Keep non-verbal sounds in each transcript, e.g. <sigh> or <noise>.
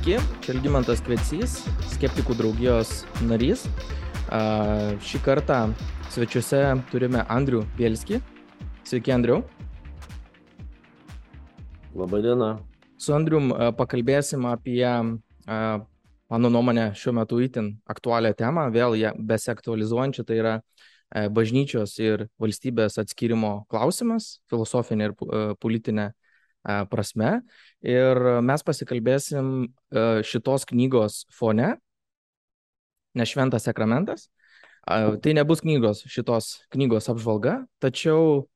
Sveiki, čia Algymantas Kvetsys, skeptikų draugijos narys. Šį kartą svečiuose turime Andrių Bielskį. Sveiki, Andriu. Labadiena. Su Andrium pakalbėsim apie, mano nuomonė, šiuo metu įtin aktualią temą, vėl ją besektualizuojančią, tai yra bažnyčios ir valstybės atskirimo klausimas, filosofinė ir politinė prasme. Ir mes pasikalbėsim šitos knygos fone, nešventas sakramentas. Tai nebus knygos, šitos knygos apžvalga, tačiau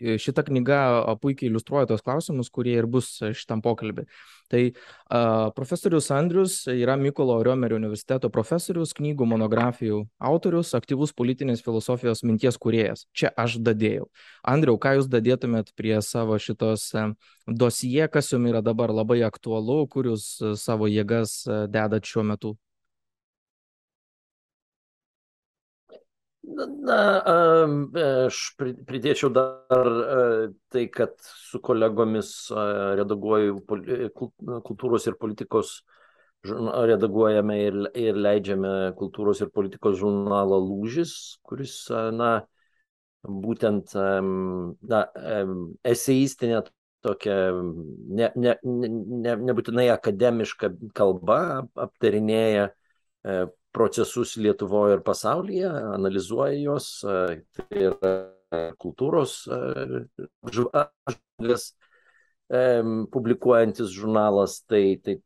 šita knyga puikiai iliustruoja tos klausimus, kurie ir bus šitam pokalbį. Tai uh, profesorius Andrius yra Mykolo Riomerio universiteto profesorius, knygų monografijų autorius, aktyvus politinės filosofijos minties kuriejas. Čia aš dadėjau. Andriau, ką jūs dadėtumėt prie savo šitos dosie, kas jums yra dabar labai aktualu, kur jūs savo jėgas dedat šiuo metu? Na, aš pridėčiau dar tai, kad su kolegomis redaguoju kultūros ir politikos, redaguojame ir, ir leidžiame kultūros ir politikos žurnalą Lūžis, kuris, na, būtent, na, eseistinė tokia, ne, ne, ne, nebūtinai akademiška kalba aptarinėja procesus Lietuvoje ir pasaulyje, analizuoja juos, tai yra kultūros žvalgas publikuojantis žurnalas, tai, tai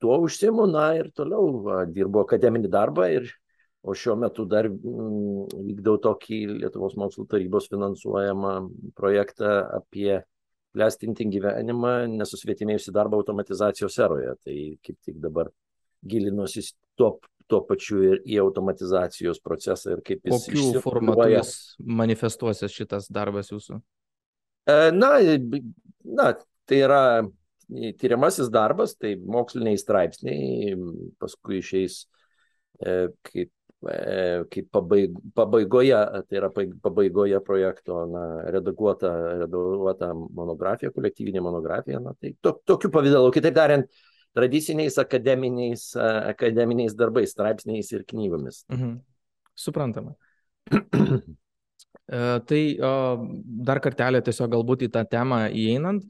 tuo užsimu, na ir toliau dirbu akademinį darbą ir o šiuo metu dar vykdau tokį Lietuvos mokslo tarybos finansuojamą projektą apie klestinti gyvenimą nesusvietimėjusi darbą automatizacijos eroje. Tai kaip tik dabar gilinuosi tuo tuo pačiu ir į automatizacijos procesą ir kaip jis. Kokiu formatu jis manifestuosis šitas darbas jūsų? Na, na tai yra tyriamasis darbas, tai moksliniai straipsniai, paskui išeis kaip, kaip pabaig, pabaigoje, tai yra pabaigoje projekto na, redaguota, redaguota monografija, kolektyvinė monografija, na, tai to, tokiu pavydalu, kitaip tariant, tradiciniais akademiniais, akademiniais darbais, straipsniais ir knygomis. Mhm. Suprantama. <clears throat> Tai dar kartelį tiesiog galbūt į tą temą įeinant,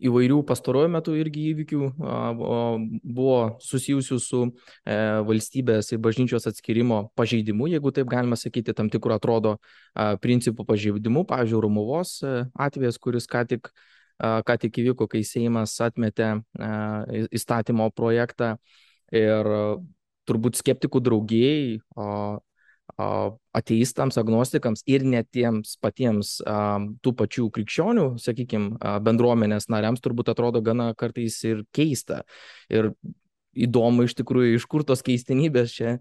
įvairių pastaruoju metu irgi įvykių buvo susijusių su e, valstybės ir bažnyčios atskirimo pažeidimu, jeigu taip galima sakyti, tam tikrų atrodo principų pažeidimu, pavyzdžiui, Rumuvos e, atvejas, kuris ką tik ką tik įvyko, kai Seimas atmetė įstatymo projektą ir turbūt skeptikų draugijai, ateistams, agnostikams ir net tiems patiems tų pačių krikščionių, sakykime, bendruomenės nariams turbūt atrodo gana kartais ir keista. Ir įdomu iš tikrųjų, iš kur tos keistenybės čia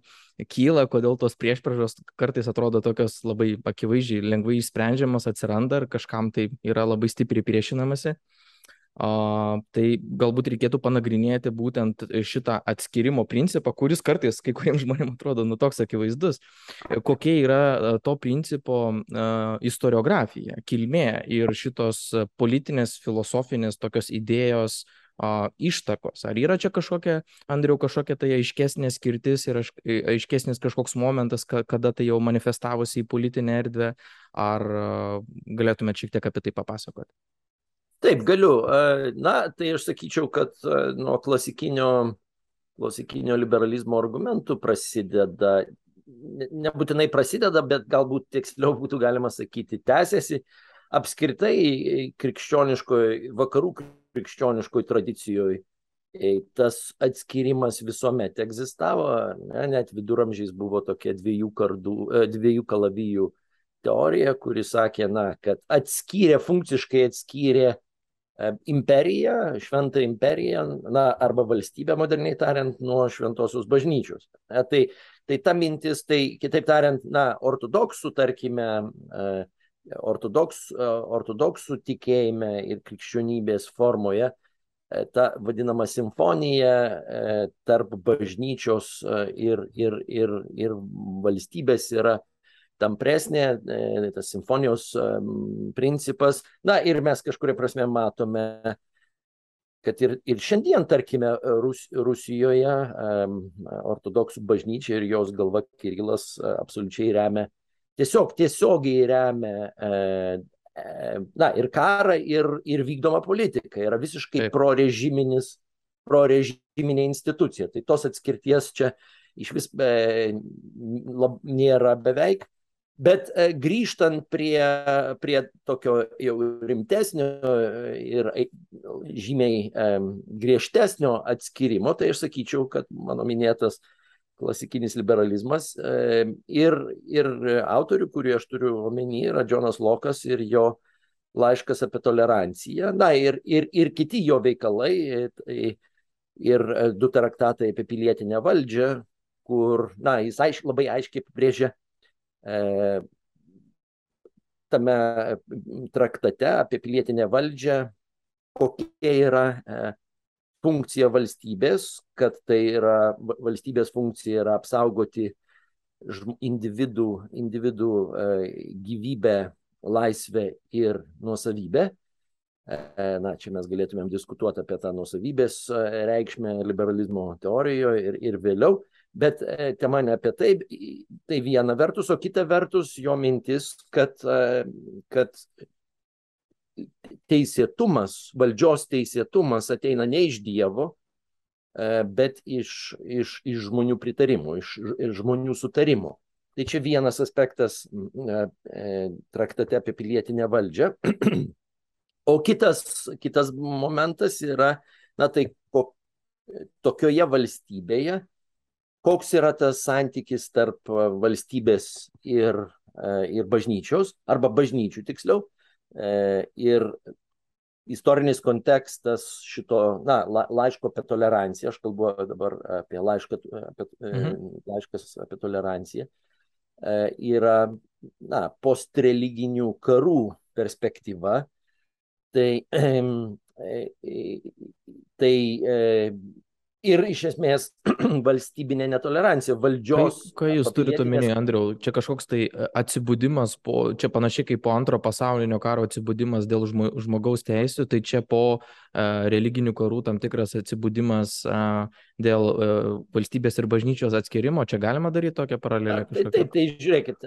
kyla, kodėl tos priešpražos kartais atrodo tokios labai akivaizdžiai, lengvai išsprendžiamas atsiranda ir kažkam tai yra labai stipriai priešinamasi. Uh, tai galbūt reikėtų panagrinėti būtent šitą atskirimo principą, kuris kartais kai kuriems žmonėms atrodo nu toks akivaizdus. Kokia yra to principo uh, istoriografija, kilmė ir šitos politinės, filosofinės tokios idėjos a, ištakos. Ar yra čia kažkokia, Andriau, kažkokia tai aiškesnė skirtis ir aiškesnis kažkoks momentas, kada tai jau manifestavosi į politinę erdvę, ar galėtumėte šiek tiek apie tai papasakoti? Taip, galiu. Na, tai aš sakyčiau, kad nuo klasikinio, klasikinio liberalizmo argumentų prasideda, nebūtinai prasideda, bet galbūt tiksliau būtų galima sakyti, tęsiasi apskritai krikščioniškoje, vakarų krikščioniškoje tradicijoje tas atskirimas visuomet egzistavo, ne, net viduramžiais buvo tokia dviejų, kardų, e, dviejų kalavijų teorija, kuri sakė, na, kad atskyrė, funkciškai atskyrė e, imperiją, šventą imperiją, na, arba valstybę, moderniai tariant, nuo šventosios bažnyčios. Ne, tai, tai ta mintis, tai kitaip tariant, na, ortodoksų, tarkime, e, ortodoks, ortodoksų tikėjime ir krikščionybės formoje ta vadinama simfonija tarp bažnyčios ir, ir, ir, ir valstybės yra tampresnė, tas simfonijos principas. Na ir mes kažkuria prasme matome kad ir, ir šiandien, tarkime, Rus, Rusijoje ortodoksų bažnyčia ir jos galva Kirilas absoliučiai remia, tiesiog tiesiogiai remia uh, na, ir karą, ir, ir vykdomą politiką. Yra visiškai prorežiminis, prorežiminė institucija. Tai tos atskirties čia iš vis be, lab, nėra beveik. Bet e, grįžtant prie, prie tokio jau rimtesnio ir žymiai e, griežtesnio atskirimo, tai aš sakyčiau, kad mano minėtas klasikinis liberalizmas e, ir, ir autorių, kurį aš turiu omeny, yra Džonas Lokas ir jo laiškas apie toleranciją, na ir, ir, ir kiti jo veikalai, tai, ir du traktatai apie pilietinę valdžią, kur, na, jis aišk, labai aiškiai apibrėžia E, tame traktate apie pilietinę valdžią, kokia yra e, funkcija valstybės, kad tai yra valstybės funkcija yra apsaugoti individų, individų e, gyvybę, laisvę ir nuosavybę. Na, čia mes galėtumėm diskutuoti apie tą nuosavybės reikšmę liberalizmo teorijoje ir, ir vėliau. Bet e, tema ne apie tai, tai viena vertus, o kita vertus jo mintis, kad, e, kad teisėtumas, valdžios teisėtumas ateina ne iš Dievo, e, bet iš, iš, iš žmonių pritarimo, iš, iš žmonių sutarimo. Tai čia vienas aspektas traktate apie pilietinę valdžią. <clears throat> O kitas, kitas momentas yra, na tai ko, tokioje valstybėje, koks yra tas santykis tarp valstybės ir, ir bažnyčios, arba bažnyčių tiksliau, ir istorinis kontekstas šito, na, laiško apie toleranciją, aš kalbu dabar apie laišką, apie, mhm. laiškas apie toleranciją, yra, na, postreliginių karų perspektyva. Tai, <clears throat> tai ir iš esmės <clears throat> valstybinė netolerancija, valdžios. Ką, ką jūs turite omenyje, Andriau? Čia kažkoks tai e, atsibudimas, po, čia panašiai kaip po antro pasaulinio karo atsibudimas dėl žmogaus teisų, tai čia po uh, religinių karų tam tikras atsibudimas uh, dėl uh, valstybės ir bažnyčios atskirimo. Čia galima daryti tokią paralelę? Tai, tai, tai žiūrėkit,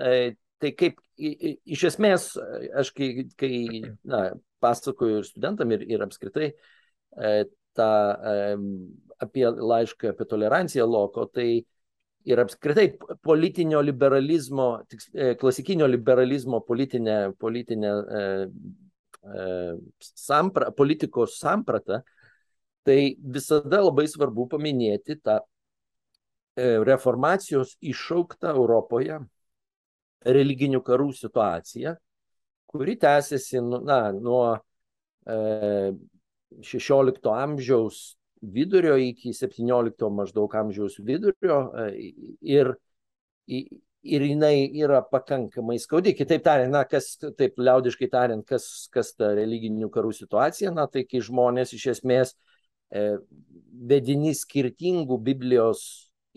tai kaip iš esmės, aš kai, kai na, pasakoju ir studentam, ir, ir apskritai tą apie laišką apie toleranciją Loko, tai ir apskritai politinio liberalizmo, e, klasikinio liberalizmo politinė, politinė e, e, sampra, politikos samprata, tai visada labai svarbu paminėti tą e, reformacijos iššauktą Europoje religinių karų situaciją, kuri tęsiasi nu, na, nuo e, 16 amžiaus vidurio iki 17 maždaug amžiaus vidurio e, ir, ir jinai yra pakankamai skaudi. Kitaip tariant, na, kas, taip liaudiškai tariant, kas, kas ta religinių karų situacija, na, tai kai žmonės iš esmės e, vedini skirtingų Biblijos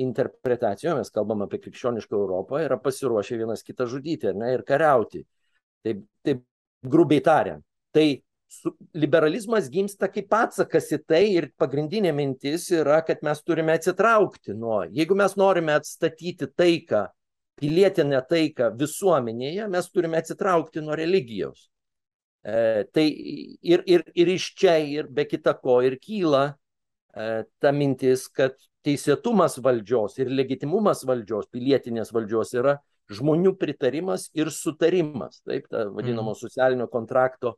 interpretacijų, mes kalbam apie krikščionišką Europą, yra pasiruošę vienas kitą žudyti ne, ir kariauti. Taip, taip grubiai tariant. Tai liberalizmas gimsta kaip atsakas į tai ir pagrindinė mintis yra, kad mes turime atsitraukti nuo, jeigu mes norime atstatyti taiką, pilietinę taiką visuomenėje, mes turime atsitraukti nuo religijos. E, tai ir, ir, ir iš čia, ir be kita ko, ir kyla e, ta mintis, kad teisėtumas valdžios ir legitimumas valdžios, pilietinės valdžios yra žmonių pritarimas ir sutarimas, taip, ta vadinamo mm. socialinio kontrakto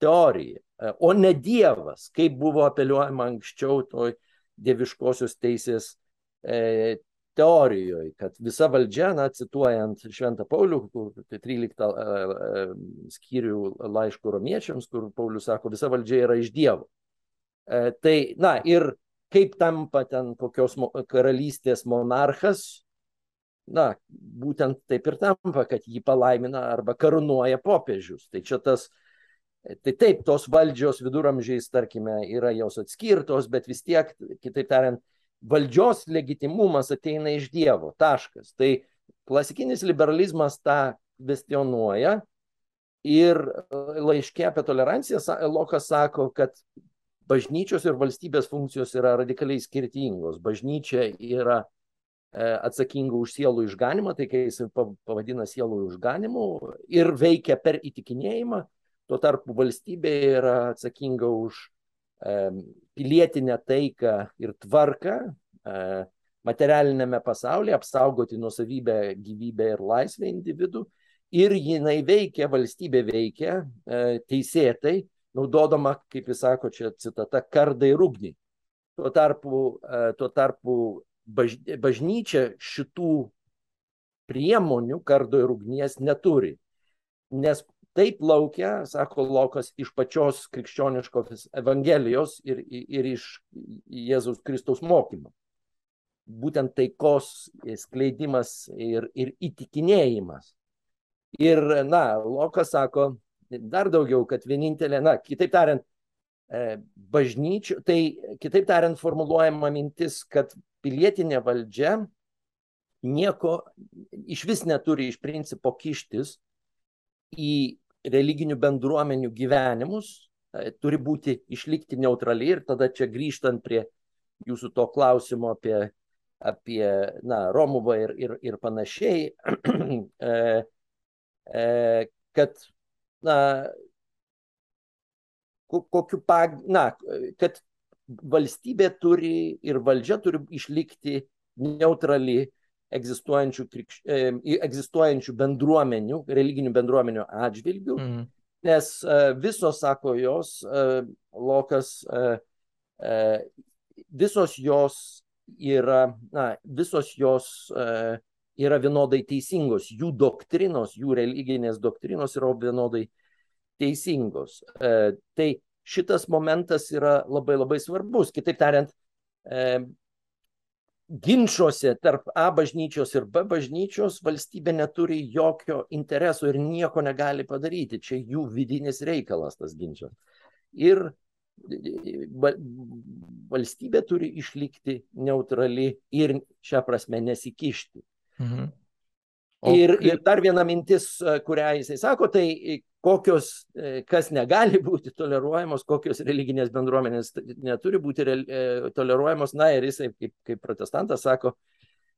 teorija, e, o ne Dievas, kaip buvo apeliuojama anksčiau toj dieviškosios teisės e, teorijoje, kad visa valdžia, na, cituojant Šventą Paulių, tai 13 e, e, skyrių laiškų romiečiams, kur Paulius sako, visa valdžia yra iš Dievo. E, tai, na, ir kaip tampa ten kokios karalystės monarchas, na, būtent taip ir tampa, kad jį palaimina arba karūnuoja popiežius. Tai čia tas Tai taip, tos valdžios viduramžiais, tarkime, yra jos atskirtos, bet vis tiek, kitaip tariant, valdžios legitimumas ateina iš Dievo. Taškas. Tai klasikinis liberalizmas tą kvestionuoja ir laiškė apie toleranciją Lokas sako, kad bažnyčios ir valstybės funkcijos yra radikaliai skirtingos. Bažnyčia yra atsakinga už sielų išganimą, tai kai jis pavadina sielų išganimu ir veikia per įtikinėjimą, tuo tarpu valstybė yra atsakinga už pilietinę taiką ir tvarką materialinėme pasaulyje, apsaugoti nusavybę, gyvybę ir laisvę individų. Ir jinai veikia, valstybė veikia teisėtai, naudodama, kaip jis sako, čia citata, kardą ir ugnį. Tuo tarpu, e, tuo tarpu baž, bažnyčia šitų priemonių kardo ir ugnies neturi. Nes taip laukia, sako Lokas, iš pačios krikščioniškos Evangelijos ir, ir iš Jėzaus Kristaus mokymo. Būtent taikos skleidimas ir, ir įtikinėjimas. Ir, na, Lokas sako, dar daugiau, kad vienintelė, na, kitaip tariant, e, bažnyčių, tai kitaip tariant formuluojama mintis, kad pilietinė valdžia nieko iš vis neturi iš principo kištis į religinių bendruomenių gyvenimus, e, turi būti išlikti neutrali ir tada čia grįžtant prie jūsų to klausimo apie, apie na, Romuvą ir, ir, ir panašiai, <clears throat> e, e, kad na, kokiu pag, na, kad valstybė turi ir valdžia turi išlikti neutrali egzistuojančių, krikš, e, egzistuojančių bendruomenių, religinių bendruomenių atžvilgių, mm. nes e, visos, sako jos, e, Lokas, e, e, visos jos yra, na, visos jos e, yra vienodai teisingos, jų doktrinos, jų religinės doktrinos yra vienodai teisingos. E, tai šitas momentas yra labai labai svarbus. Kitaip tariant, e, ginčiuose tarp A bažnyčios ir B bažnyčios valstybė neturi jokio intereso ir nieko negali padaryti. Čia jų vidinis reikalas tas ginčas. Ir valstybė turi išlikti neutrali ir šią prasme nesikišti. Mhm. O ir, ir dar viena mintis, e, kurią jisai sako, tai e, kokios, e, kas negali <laughs> būti toleruojamos, kokios religinės bendruomenės neturi būti toleruojamos. Na ir jisai, kaip, kaip protestantas, sako,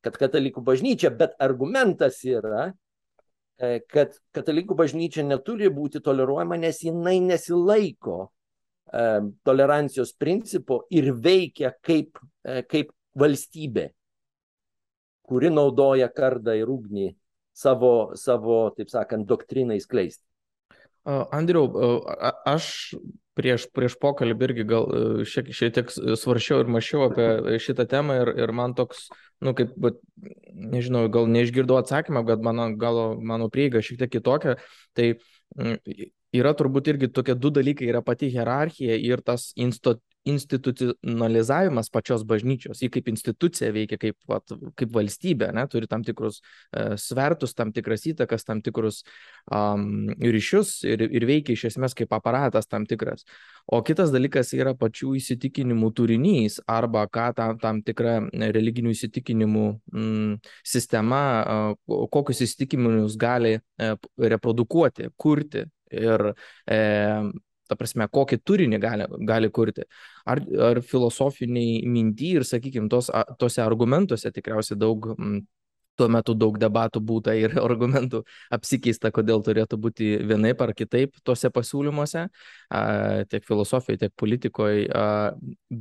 kad katalikų bažnyčia, bet argumentas yra, kad katalikų bažnyčia neturi būti toleruojama, nes jinai nesilaiko tolerancijos principo ir veikia kaip, kaip valstybė kuri naudoja kardą ir ugnį savo, savo taip sakant, doktrinai skleisti. Andriau, aš prieš, prieš pokalbį irgi gal šiek, šiek tiek svaršiau ir mačiau apie šitą temą ir, ir man toks, nu kaip, nežinau, gal neišgirdau atsakymą, bet mano, gal mano prieiga šiek tiek kitokia. Tai yra turbūt irgi tokie du dalykai, yra pati hierarchija ir tas insto, institucionalizavimas pačios bažnyčios, ji kaip institucija veikia kaip, vat, kaip valstybė, ne, turi tam tikrus uh, svertus, tam tikras įtakas, tam tikrus um, ryšius ir, ir veikia iš esmės kaip aparatas tam tikras. O kitas dalykas yra pačių įsitikinimų turinys arba ką tam, tam tikra religinių įsitikinimų mm, sistema, uh, kokius įsitikinimus gali uh, reprodukuoti, kurti. Ir e, ta prasme, kokį turinį gali, gali kurti. Ar, ar filosofiniai minty ir, sakykime, tos, tose argumentuose tikriausiai daug, m, tuo metu daug debatų būta ir <laughs> argumentų apsikeista, kodėl turėtų būti vienaip ar kitaip tose pasiūlymuose, tiek filosofijoje, tiek politikoje,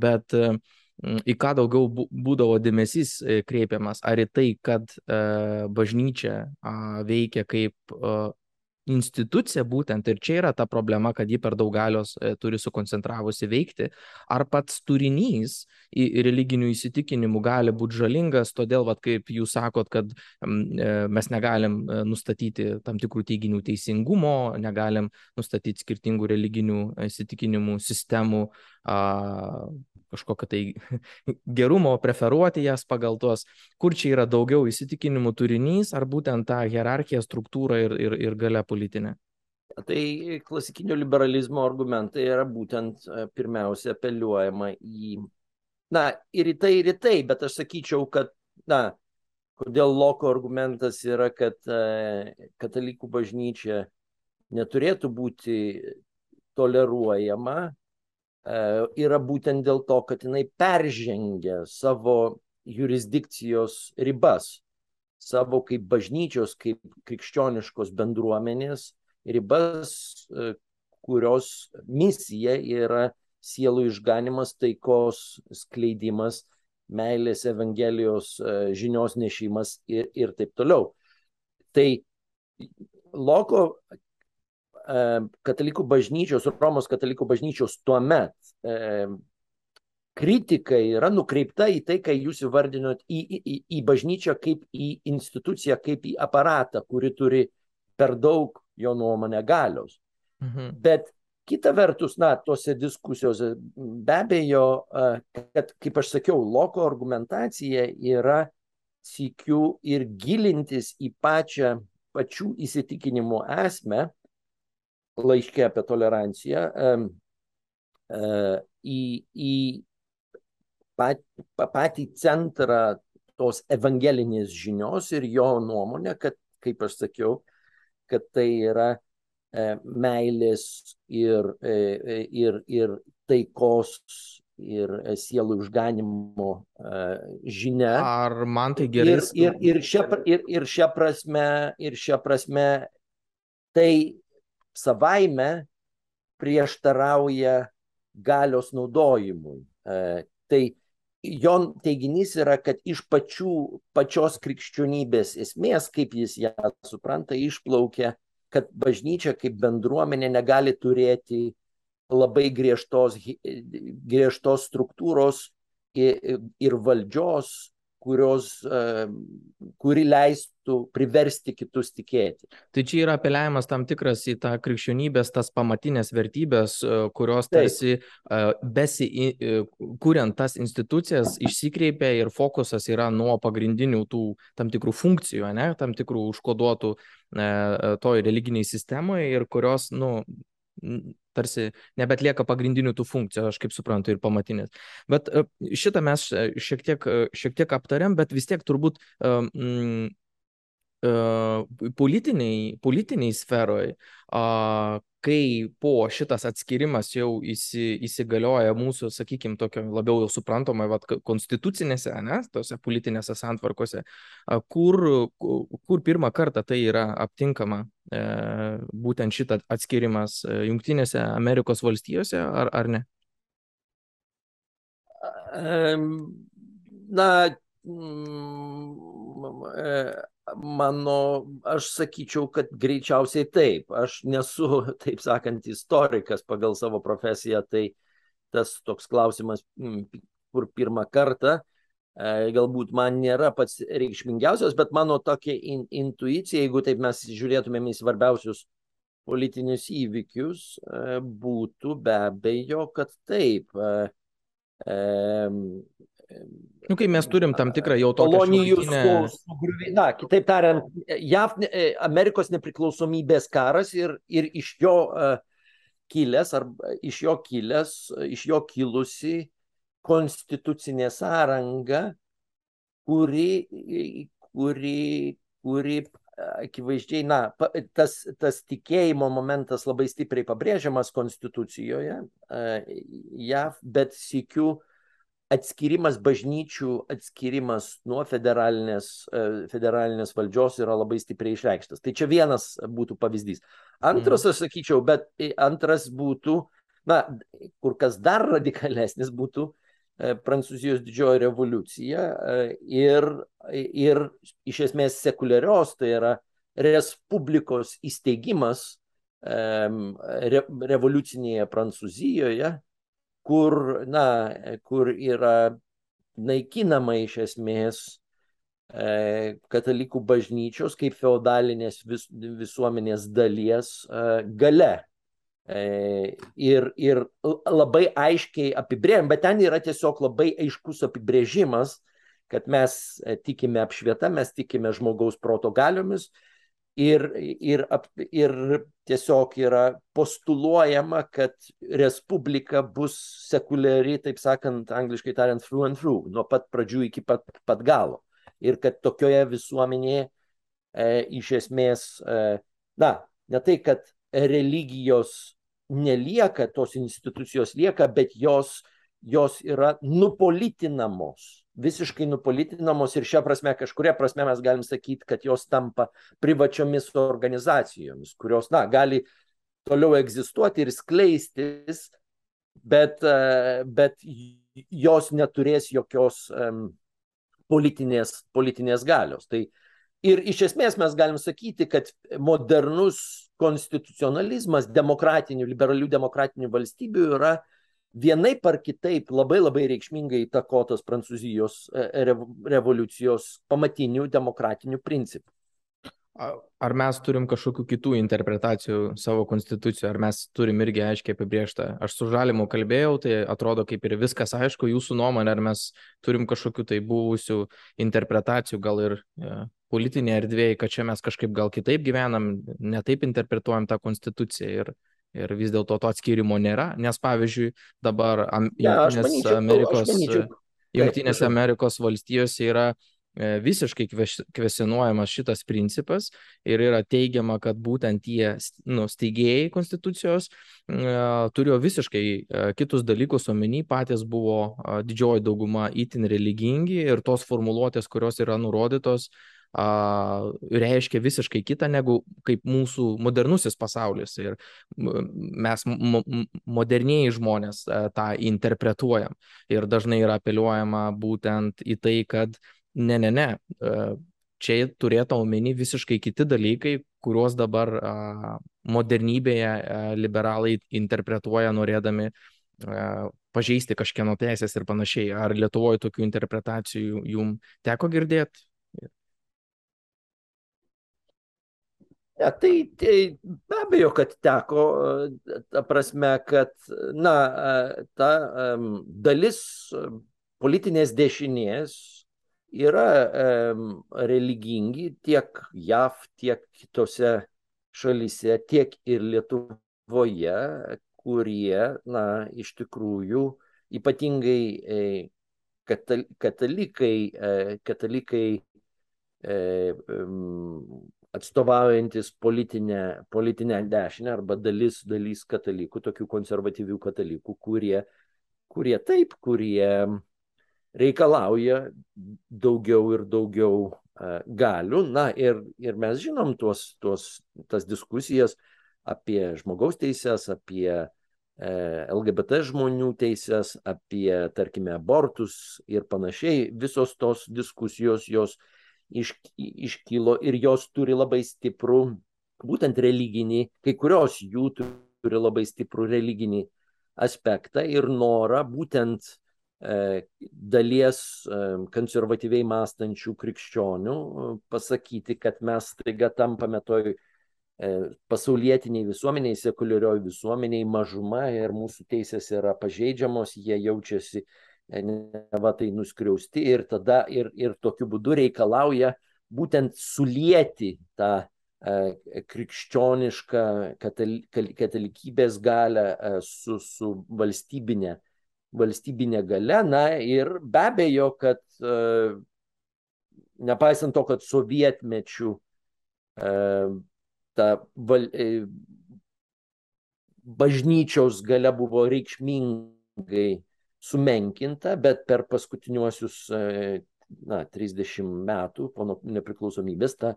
bet į ką daugiau būdavo dėmesys e, kreipiamas, ar į tai, kad e, bažnyčia veikia kaip institucija būtent ir čia yra ta problema, kad ji per daug galios e, turi sukoncentravusi veikti, ar pats turinys religinių įsitikinimų gali būti žalingas, todėl, vat, kaip jūs sakot, kad e, mes negalim e, nustatyti tam tikrų teiginių teisingumo, negalim nustatyti skirtingų religinių įsitikinimų sistemų kažkokio tai <laughs> gerumo, preferuoti jas pagal tuos, kur čia yra daugiau įsitikinimų turinys, ar būtent ta hierarchija, struktūra ir, ir, ir gale politinė. Tai klasikinio liberalizmo argumentai yra būtent e, pirmiausia apeliuojama į, na, ir į tai, ir į tai, bet aš sakyčiau, kad, na, kodėl Loko argumentas yra, kad e, katalikų bažnyčia neturėtų būti toleruojama, yra būtent dėl to, kad jinai peržengia savo jurisdikcijos ribas, savo kaip bažnyčios, kaip krikščioniškos bendruomenės ribas, kurios misija yra sielų išganimas, taikos skleidimas, meilės Evangelijos žinios nešimas ir, ir taip toliau. Tai Loko katalikų bažnyčios, Romos katalikų bažnyčios tuo met e, kritika yra nukreipta į tai, kai jūs įvardinot į, į, į bažnyčią kaip į instituciją, kaip į aparatą, kuri turi per daug jo nuomonę galios. Mhm. Bet kita vertus, na, tose diskusijose be abejo, kad, kaip aš sakiau, loko argumentacija yra sikių ir gilintis į pačią pačių įsitikinimų esmę, laiškė apie toleranciją, į, į pat, patį centrą tos evangelinės žinios ir jo nuomonę, kad, kaip aš sakiau, kad tai yra meilės ir, ir, ir taikos ir sielų išganimo žinia. Ar man tai gerai? Ir, ir, ir, šia, ir, ir šia prasme, ir šia prasme tai savaime prieštarauja galios naudojimui. Tai jo teiginys yra, kad iš pačių, pačios krikščionybės esmės, kaip jis ją supranta, išplaukia, kad bažnyčia kaip bendruomenė negali turėti labai griežtos, griežtos struktūros ir valdžios, kurios, kuri leistų priversti kitus tikėti. Tai čia yra apeliavimas tam tikras į tą krikščionybės, tas pamatinės vertybės, kurios tarsi besi, kuriant tas institucijas, išsikreipia ir fokusas yra nuo pagrindinių tų tam tikrų funkcijų, ne, tam tikrų užkoduotų toj religiniai sistemoje ir kurios, nu, tarsi nebetlieka pagrindinių tų funkcijų, aš kaip suprantu, ir pamatinės. Bet šitą mes šiek tiek, šiek tiek aptariam, bet vis tiek turbūt mm, politiniai, politiniai sferoje, kai po šitas atskirimas jau įsi, įsigalioja mūsų, sakykime, tokio labiau suprantamai, vat, konstitucinėse, ne, tose politinėse santvarkose, kur, kur pirmą kartą tai yra aptinkama, e, būtent šitą atskirimas Junktinėse Amerikos valstijose, ar, ar ne? Na, Mano, aš sakyčiau, kad greičiausiai taip. Aš nesu, <laughs> taip sakant, istorikas pagal savo profesiją, tai tas toks klausimas, kur pirmą kartą, galbūt man nėra pats reikšmingiausias, bet mano tokia in, intuicija, jeigu taip mes žiūrėtumėm į svarbiausius politinius įvykius, būtų be abejo, kad taip. Nu, kai mes turim tam tikrą jau tokią kolonijų šiuolaikinę... Na, kitaip tariant, JAV, e, Amerikos nepriklausomybės karas ir, ir iš jo uh, kilęs, ar iš jo kilęs, iš jo kilusi konstitucinė sąranga, kuri, kuri, kuri akivaizdžiai, na, tas, tas tikėjimo momentas labai stipriai pabrėžiamas konstitucijoje JAV, bet sikiu uh, atskirimas bažnyčių, atskirimas nuo federalinės, e, federalinės valdžios yra labai stipriai išreikštas. Tai čia vienas būtų pavyzdys. Antras, aš sakyčiau, bet antras būtų, na, kur kas dar radikalesnis būtų e, Prancūzijos didžioji revoliucija e, ir, ir iš esmės sekuliarios, tai yra Respublikos įsteigimas re, revoliucinėje Prancūzijoje, kur, na, kur yra naikinama iš esmės e, katalikų bažnyčios kaip feodalinės vis, visuomenės dalies e, gale. E, ir, ir labai aiškiai apibrėžim, bet ten yra tiesiog labai aiškus apibrėžimas, kad mes tikime apšvietą, mes tikime žmogaus proto galiomis ir, ir, ir tiesiog yra postuluojama, kad respublika bus sekuliari, taip sakant, angliškai tariant, through and through, nuo pat pradžių iki pat, pat galo. Ir kad tokioje visuomenėje e, iš esmės, e, na, ne tai, kad religijos nelieka, tos institucijos lieka, bet jos, jos yra nupolitinamos visiškai nupolitinamos ir šią prasme, kažkuria prasme mes galim sakyti, kad jos tampa privačiomis organizacijomis, kurios, na, gali toliau egzistuoti ir skleistis, bet, e, bet jos neturės jokios politinės, politinės galios. Tai ir iš esmės mes galim sakyti, kad modernus konstitucionalizmas demokratinių, liberalių demokratinių valstybių yra vienaip ar kitaip labai labai reikšmingai įtakotas Prancūzijos e, revoliucijos pamatinių demokratinių principų. Ar mes turim kažkokių kitų interpretacijų savo konstitucijų, ar mes turim irgi aiškiai apibriežtą. Aš su žalimu kalbėjau, tai atrodo kaip ir viskas aišku, jūsų nuomonė, ar mes turim kažkokių tai buvusių interpretacijų, gal ir ja, e, politinėje erdvėje, kad čia mes kažkaip gal kitaip gyvenam, netaip interpretuojam tą konstituciją ir, ir vis dėlto to atskirimo nėra, nes pavyzdžiui dabar am, ja, Junktinės Amerikos, Junktinėse Amerikos valstijose yra e, visiškai kvesionuojamas šitas principas ir yra teigiama, kad būtent tie nu, steigėjai konstitucijos uh, turėjo visiškai uh, kitus dalykus omeny, patys buvo uh, didžioji dauguma itin religingi ir tos formuluotės, kurios yra nurodytos, uh, a, reiškia visiškai kitą negu kaip mūsų modernusis pasaulis. Ir mes moderniai žmonės a, tą interpretuojam. Ir dažnai yra apeliuojama būtent į tai, kad ne, ne, ne. A, čia turėtų omeny visiškai kiti dalykai, kuriuos dabar a, modernybėje a, liberalai interpretuoja norėdami pažeisti kažkieno teisės ir panašiai. Ar Lietuvoje tokių interpretacijų jum teko girdėti? Ne, tai, tai be abejo, kad teko, ta prasme, kad, na, ta dalis politinės dešinės yra religingi tiek JAV, tiek kitose šalyse, tiek ir Lietuvoje, kurie, na, iš tikrųjų ypatingai e, katal, katalikai, e, katalikai e, atstovaujantis politinę, politinę dešinę arba dalis, dalis katalikų, tokių konservatyvių katalikų, kurie, kurie taip, kurie reikalauja daugiau ir daugiau galių. Na ir, ir mes žinom tuos, tuos, tas diskusijas apie žmogaus teises, apie LGBT žmonių teises, apie, tarkime, abortus ir panašiai. Visos tos diskusijos jos iš, iškilo ir jos turi labai stiprų, būtent religinį, kai kurios jų turi labai stiprų religinį aspektą ir norą būtent e, dalies e, konservatyviai mąstančių krikščionių e, pasakyti, kad mes taiga tampame toj e, pasaulietiniai visuomeniai, sekuliarioj visuomeniai mažuma ir mūsų teisės yra pažeidžiamos, jie jaučiasi neva tai nuskriausti ir tada ir, ir tokiu būdu reikalauja būtent sulieti tą e, krikščionišką katalikybės galę e, su, su valstybinė, valstybinė gale. Na ir be abejo, kad e, nepaisant to, kad sovietmečių ta val, bažnyčios gale buvo reikšmingai sumenkinta, bet per paskutiniuosius e, na, 30 metų po nepriklausomybės ta,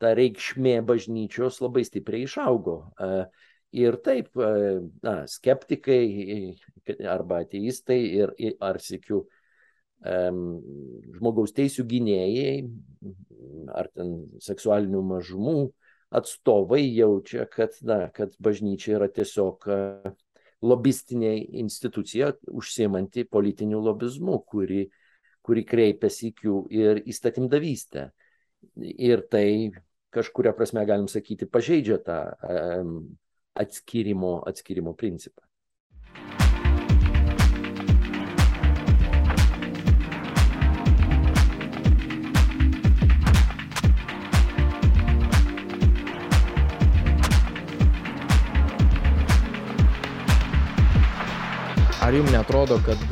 ta reikšmė bažnyčios labai stipriai išaugo. E, ir taip, e, na, skeptikai arba ateistai ir, ar sėkiu, žmogaus teisų gynėjai, ar ten seksualinių mažumų atstovai jaučia, kad, na, kad bažnyčia yra tiesiog lobistinė institucija užsiemanti politiniu lobizmu, kuri, kuri kreipiasi į ir įstatymdavystę. Ir tai kažkuria prasme, galim sakyti, pažeidžia tą um, atskirimo, atskirimo principą. Ar jums netrodo, kad,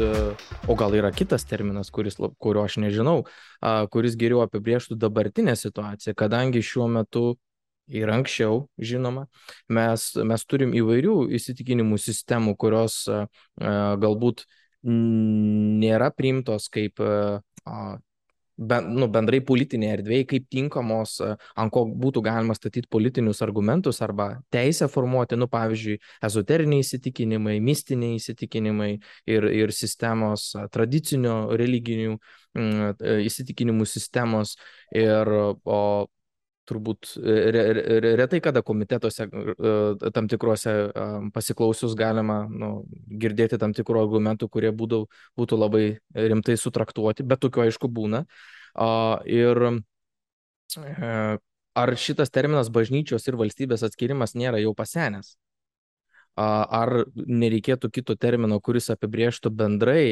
o gal yra kitas terminas, kuris, kurio aš nežinau, kuris geriau apibrieštų dabartinę situaciją, kadangi šiuo metu ir anksčiau, žinoma. Mes, mes turim įvairių įsitikinimų sistemų, kurios galbūt nėra priimtos kaip ben, nu, bendrai politinėje erdvėje, kaip tinkamos, ant ko būtų galima statyti politinius argumentus arba teisę formuoti, nu, pavyzdžiui, ezoteriniai įsitikinimai, mistiniai įsitikinimai ir, ir sistemos, tradicinio religinių mm, įsitikinimų sistemos. Ir, o turbūt re, re, retai kada komitetuose tam tikrose pasiklausius galima nu, girdėti tam tikrų argumentų, kurie būtų, būtų labai rimtai sutraktuoti, bet tokių aišku būna. Ir e, ar šitas terminas bažnyčios ir valstybės atskirimas nėra jau pasenęs? Ar nereikėtų kito termino, kuris apibrieštų bendrai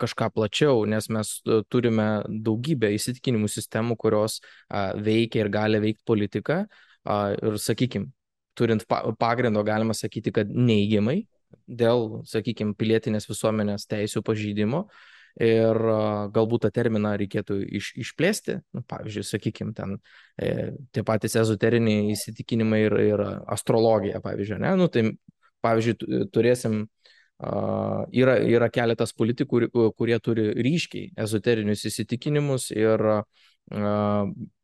kažką plačiau, nes mes e, turime daugybę įsitikinimų sistemų, kurios veikia ir gali veikti politiką. Ir, sakykime, turint pagrindo, galima sakyti, kad neigiamai dėl, sakykime, pilietinės visuomenės teisų pažydimo. Ir galbūt tą terminą reikėtų iš, išplėsti, nu, pavyzdžiui, sakykime, ten e, tie patys ezoteriniai įsitikinimai ir, ir astrologija, pavyzdžiui, ne, nu, tai pavyzdžiui, turėsim, yra, yra keletas politikų, kurie turi ryškiai ezoterinius įsitikinimus ir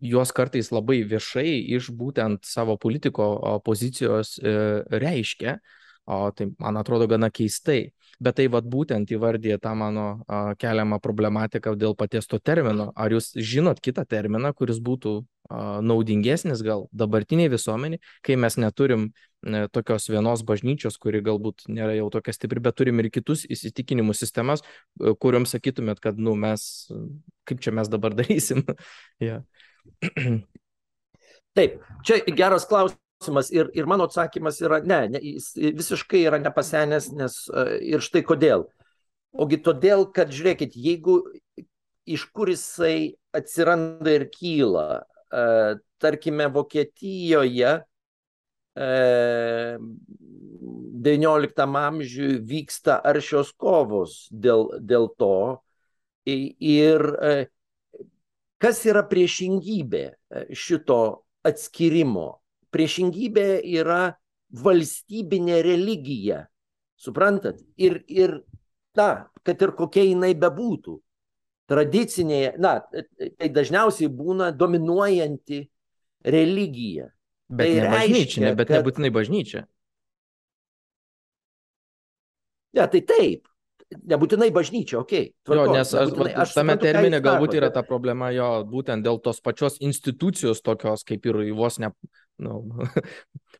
juos kartais labai viešai iš būtent savo politiko pozicijos uh, reiškia. O tai man atrodo gana keistai. Bet tai vad būtent įvardyja tą mano a, keliamą problematiką dėl paties to termino. Ar jūs žinot kitą terminą, kuris būtų a, naudingesnis gal dabartiniai visuomeniai, kai mes neturim ne, tokios vienos bažnyčios, kuri galbūt nėra jau tokia stipri, bet turim ir kitus įsitikinimų sistemas, kuriuom sakytumėt, kad, nu, mes, kaip čia mes dabar <laughs> darysim. yeah. <clears throat> Taip, čia geras klausimas klausimas ir, ir mano atsakymas yra ne, ne jis visiškai yra nepasenęs, nes e, ir štai kodėl. Ogi todėl, kad žiūrėkit, jeigu iš kur jisai atsiranda ir kyla, e, tarkime, Vokietijoje XIX amžiui vyksta aršios kovos dėl, dėl to ir e, kas yra priešingybė šito atskirimo priešingybė yra valstybinė religija. Suprantat? Ir, ir na, kad ir kokia jinai bebūtų, tradicinėje, na, tai dažniausiai būna dominuojanti religija. Bet tai ne bažnyčia, bet kad... nebūtinai bažnyčia. Ne, tai taip nebūtinai bažnyčia, okei. Okay, jo, nes aš, aš tame terminė galbūt yra ta problema jo, būtent dėl tos pačios institucijos tokios, kaip ir vos ne nu,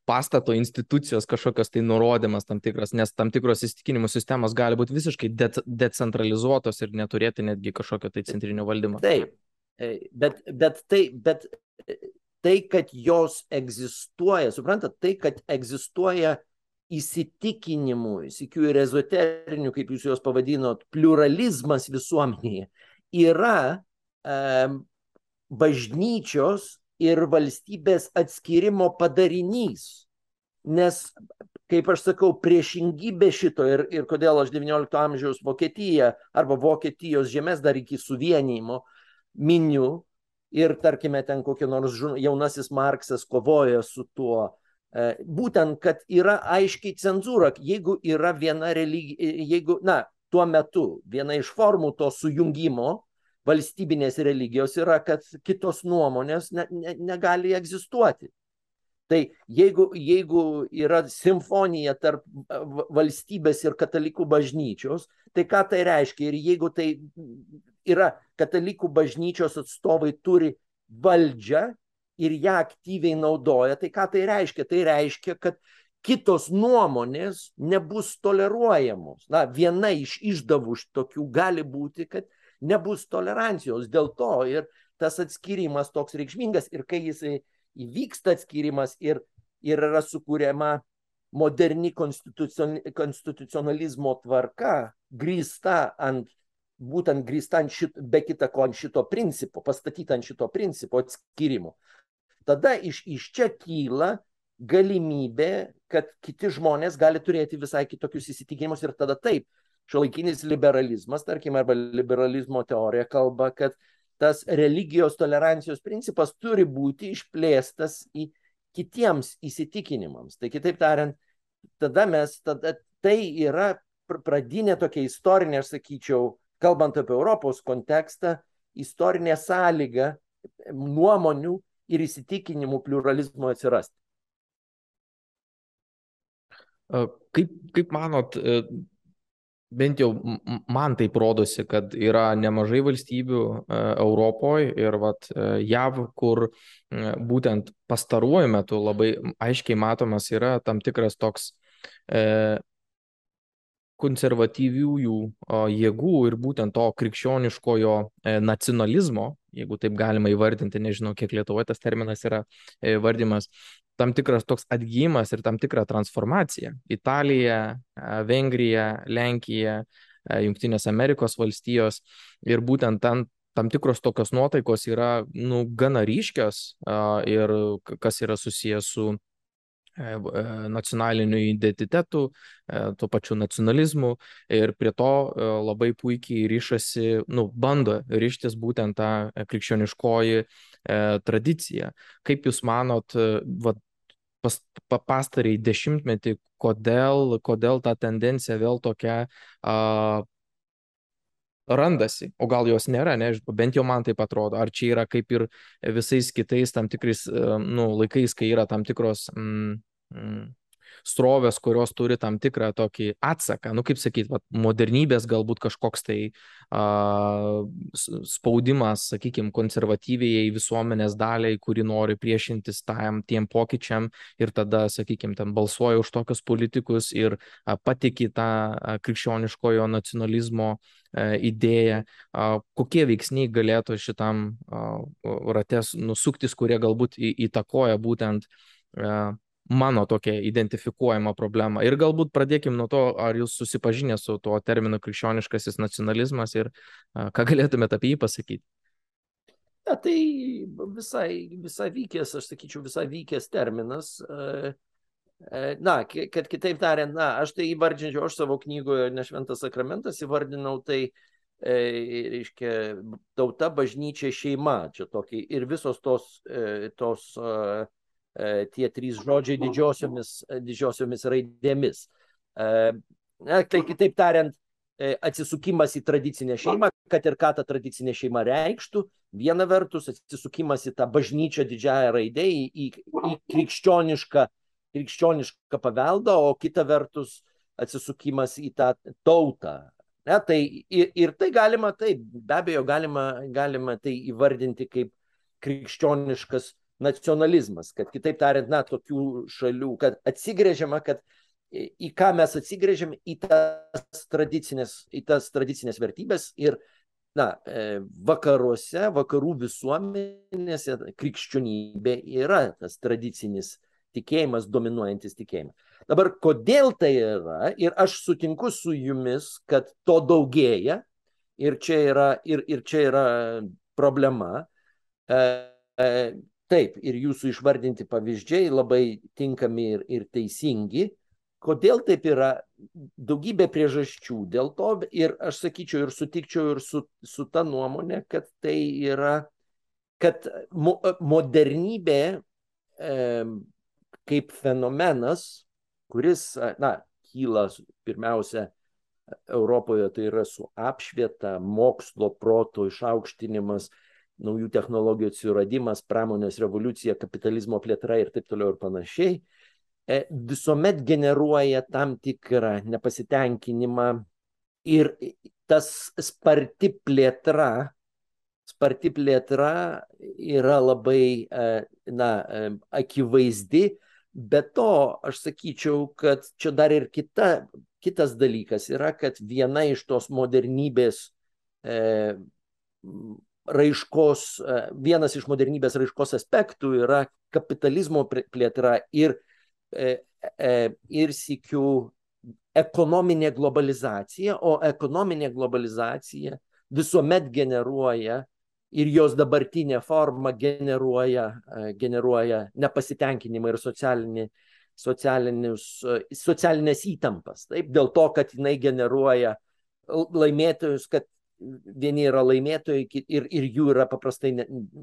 pastato institucijos kažkokios tai nurodymas tam tikras, nes tam tikros įstikinimų sistemos gali būti visiškai de decentralizuotos ir neturėti netgi kažkokio tai centrinio valdymo. Taip, e, bet, bet, tai, bet tai, kad jos egzistuoja, suprantat, tai, kad egzistuoja įsitikinimų, įsikių ir ezoterinių, kaip jūs juos pavadinot, pluralizmas visuomenėje yra e, bažnyčios ir valstybės atskirimo padarinys. Nes, kaip aš sakau, priešingybė šito ir, ir kodėl aš XIX amžiaus Vokietiją arba Vokietijos žemės dar iki suvienijimo miniu ir, tarkime, ten kokie nors jaunasis Marksas kovoja su tuo, E, būtent, kad yra aiškiai cenzūra, jeigu yra viena religija, jeigu, na, tuo metu viena iš formų to sujungimo valstybinės religijos yra, kad kitos nuomonės ne, ne, negali egzistuoti. Tai jeigu, jeigu yra simfonija tarp valstybės ir katalikų bažnyčios, tai ką tai reiškia? Ir jeigu tai yra katalikų bažnyčios atstovai turi valdžią ir ją aktyviai naudoja, tai ką tai reiškia? Tai reiškia, kad kitos nuomonės nebus toleruojamos. Na, viena iš išdavų tokių gali būti, kad nebus tolerancijos. Dėl to ir tas atskirimas toks reikšmingas ir kai jisai įvyksta atskirimas ir, ir yra sukūriama moderni konstitucionalizmo tvarka, grįsta ant, būtent grįsta ant šito, be kita ko ant šito principo, pastatyta ant šito principo atskirimo tada iš, iš čia kyla galimybė, kad kiti žmonės gali turėti visai kitokius įsitikinimus ir tada taip, šiuolaikinis liberalizmas, tarkim, arba liberalizmo teorija kalba, kad tas religijos tolerancijos principas turi būti išplėstas į, kitiems įsitikinimams. Tai kitaip tariant, tada mes, tada tai yra pradinė tokia istorinė, aš sakyčiau, kalbant apie Europos kontekstą, istorinė sąlyga nuomonių ir įsitikinimų pluralizmo atsirasti. Kaip, kaip manot, e, bent jau man taip rodosi, kad yra nemažai valstybių e, Europoje ir vat, e, JAV, kur būtent pastaruoju metu labai aiškiai matomas yra tam tikras toks konservatyviųjų jėgų ir būtent to krikščioniškojo e, nacionalizmo, jeigu taip galima įvardinti, nežinau, kiek Lietuvoje tas terminas yra e, vardimas, tam tikras toks atgyjimas ir tam tikra transformacija. Italija, e, Vengrija, Lenkija, Junktinės Amerikos valstijos ir būtent ten tam tikros tokios nuotaikos yra, nu, gana ryškios ir kas yra susijęs su E, e, nacionaliniu identitetu, e, tuo pačiu nacionalizmu ir prie to labai puikiai ryšasi, nu, bando ryštis būtent tą krikščioniškoji tradicija. Kaip Jūs manot, va, pas, pastarį dešimtmetį, kodėl, kodėl ta tendencija vėl tokia a, randasi, o gal jos nėra, nežinau, bent jau man taip atrodo, ar čia yra kaip ir visais kitais tam tikrais nu, laikais, kai yra tam tikros mm, mm, srovės, kurios turi tam tikrą tokį atsaką, nu kaip sakyt, va, modernybės galbūt kažkoks tai a, spaudimas, sakykime, konservatyviai visuomenės daliai, kuri nori priešintis tam tiem pokyčiam ir tada, sakykime, ten balsuoja už tokius politikus ir a, patiki tą a, krikščioniškojo nacionalizmo a, idėją, kokie veiksniai galėtų šitam rates nusuktis, kurie galbūt įtakoja būtent a, mano tokią identifikuojamą problemą. Ir galbūt pradėkim nuo to, ar jūs susipažinę su tuo terminu krikščioniškasis nacionalizmas ir ką galėtumėte apie jį pasakyti. Ja, tai visai, visai vykęs, aš sakyčiau, visai vykęs terminas. Na, kad kitaip tariant, na, aš tai įvardinčiau, aš savo knygoje Nešventas sakramentas įvardinau tai, e, reiškia, tauta, bažnyčia, šeima, čia tokie ir visos tos, e, tos tie trys žodžiai didžiosiomis, e, didžiosiomis raidėmis. E, na, tai kitaip tariant, atsisukimas į tradicinę šeimą, kad ir ką ta tradicinė šeima reikštų, viena vertus atsisukimas į tą bažnyčią didžiąją raidę, į, į, į krikščionišką, krikščionišką paveldą, o kita vertus atsisukimas į tą tautą. Ne, tai ir, ir tai galima, taip, be abejo, galima, galima tai įvardinti kaip krikščioniškas nacionalizmas, kad kitaip tariant, na, tokių šalių, kad atsigrėžiama, kad į ką mes atsigrėžiam, į tas tradicinės, į tas tradicinės vertybės ir, na, e, vakaruose, vakarų visuomenėse krikščionybė yra tas tradicinis tikėjimas, dominuojantis tikėjimas. Dabar, kodėl tai yra, ir aš sutinku su jumis, kad to daugėja, ir čia yra, ir, ir čia yra problema. E, e, Taip, ir jūsų išvardinti pavyzdžiai labai tinkami ir, ir teisingi. Kodėl taip yra? Daugybė priežasčių. Dėl to ir aš sakyčiau ir sutikčiau ir su, su ta nuomonė, kad tai yra, kad mo, modernybė e, kaip fenomenas, kuris, na, kyla pirmiausia Europoje, tai yra su apšvieta, mokslo, proto išaukštinimas, naujų technologijų atsiradimas, pramonės revoliucija, kapitalizmo plėtra ir taip toliau ir panašiai, e, visuomet generuoja tam tikrą nepasitenkinimą ir tas sparti plėtra, sparti plėtra yra labai, e, na, e, akivaizdi, bet to aš sakyčiau, kad čia dar ir kita, kitas dalykas yra, kad viena iš tos modernybės raiškos, e, vienas iš modernybės raiškos aspektų yra kapitalizmo plėtra ir, e, e, ir sikių ekonominė globalizacija, o ekonominė globalizacija visuomet generuoja ir jos dabartinė forma generuoja, generuoja nepasitenkinimą ir socialinį, socialinės įtampas. Taip, dėl to, kad jinai generuoja laimėtojus, kad vieni yra laimėtojai ir, ir jų yra paprastai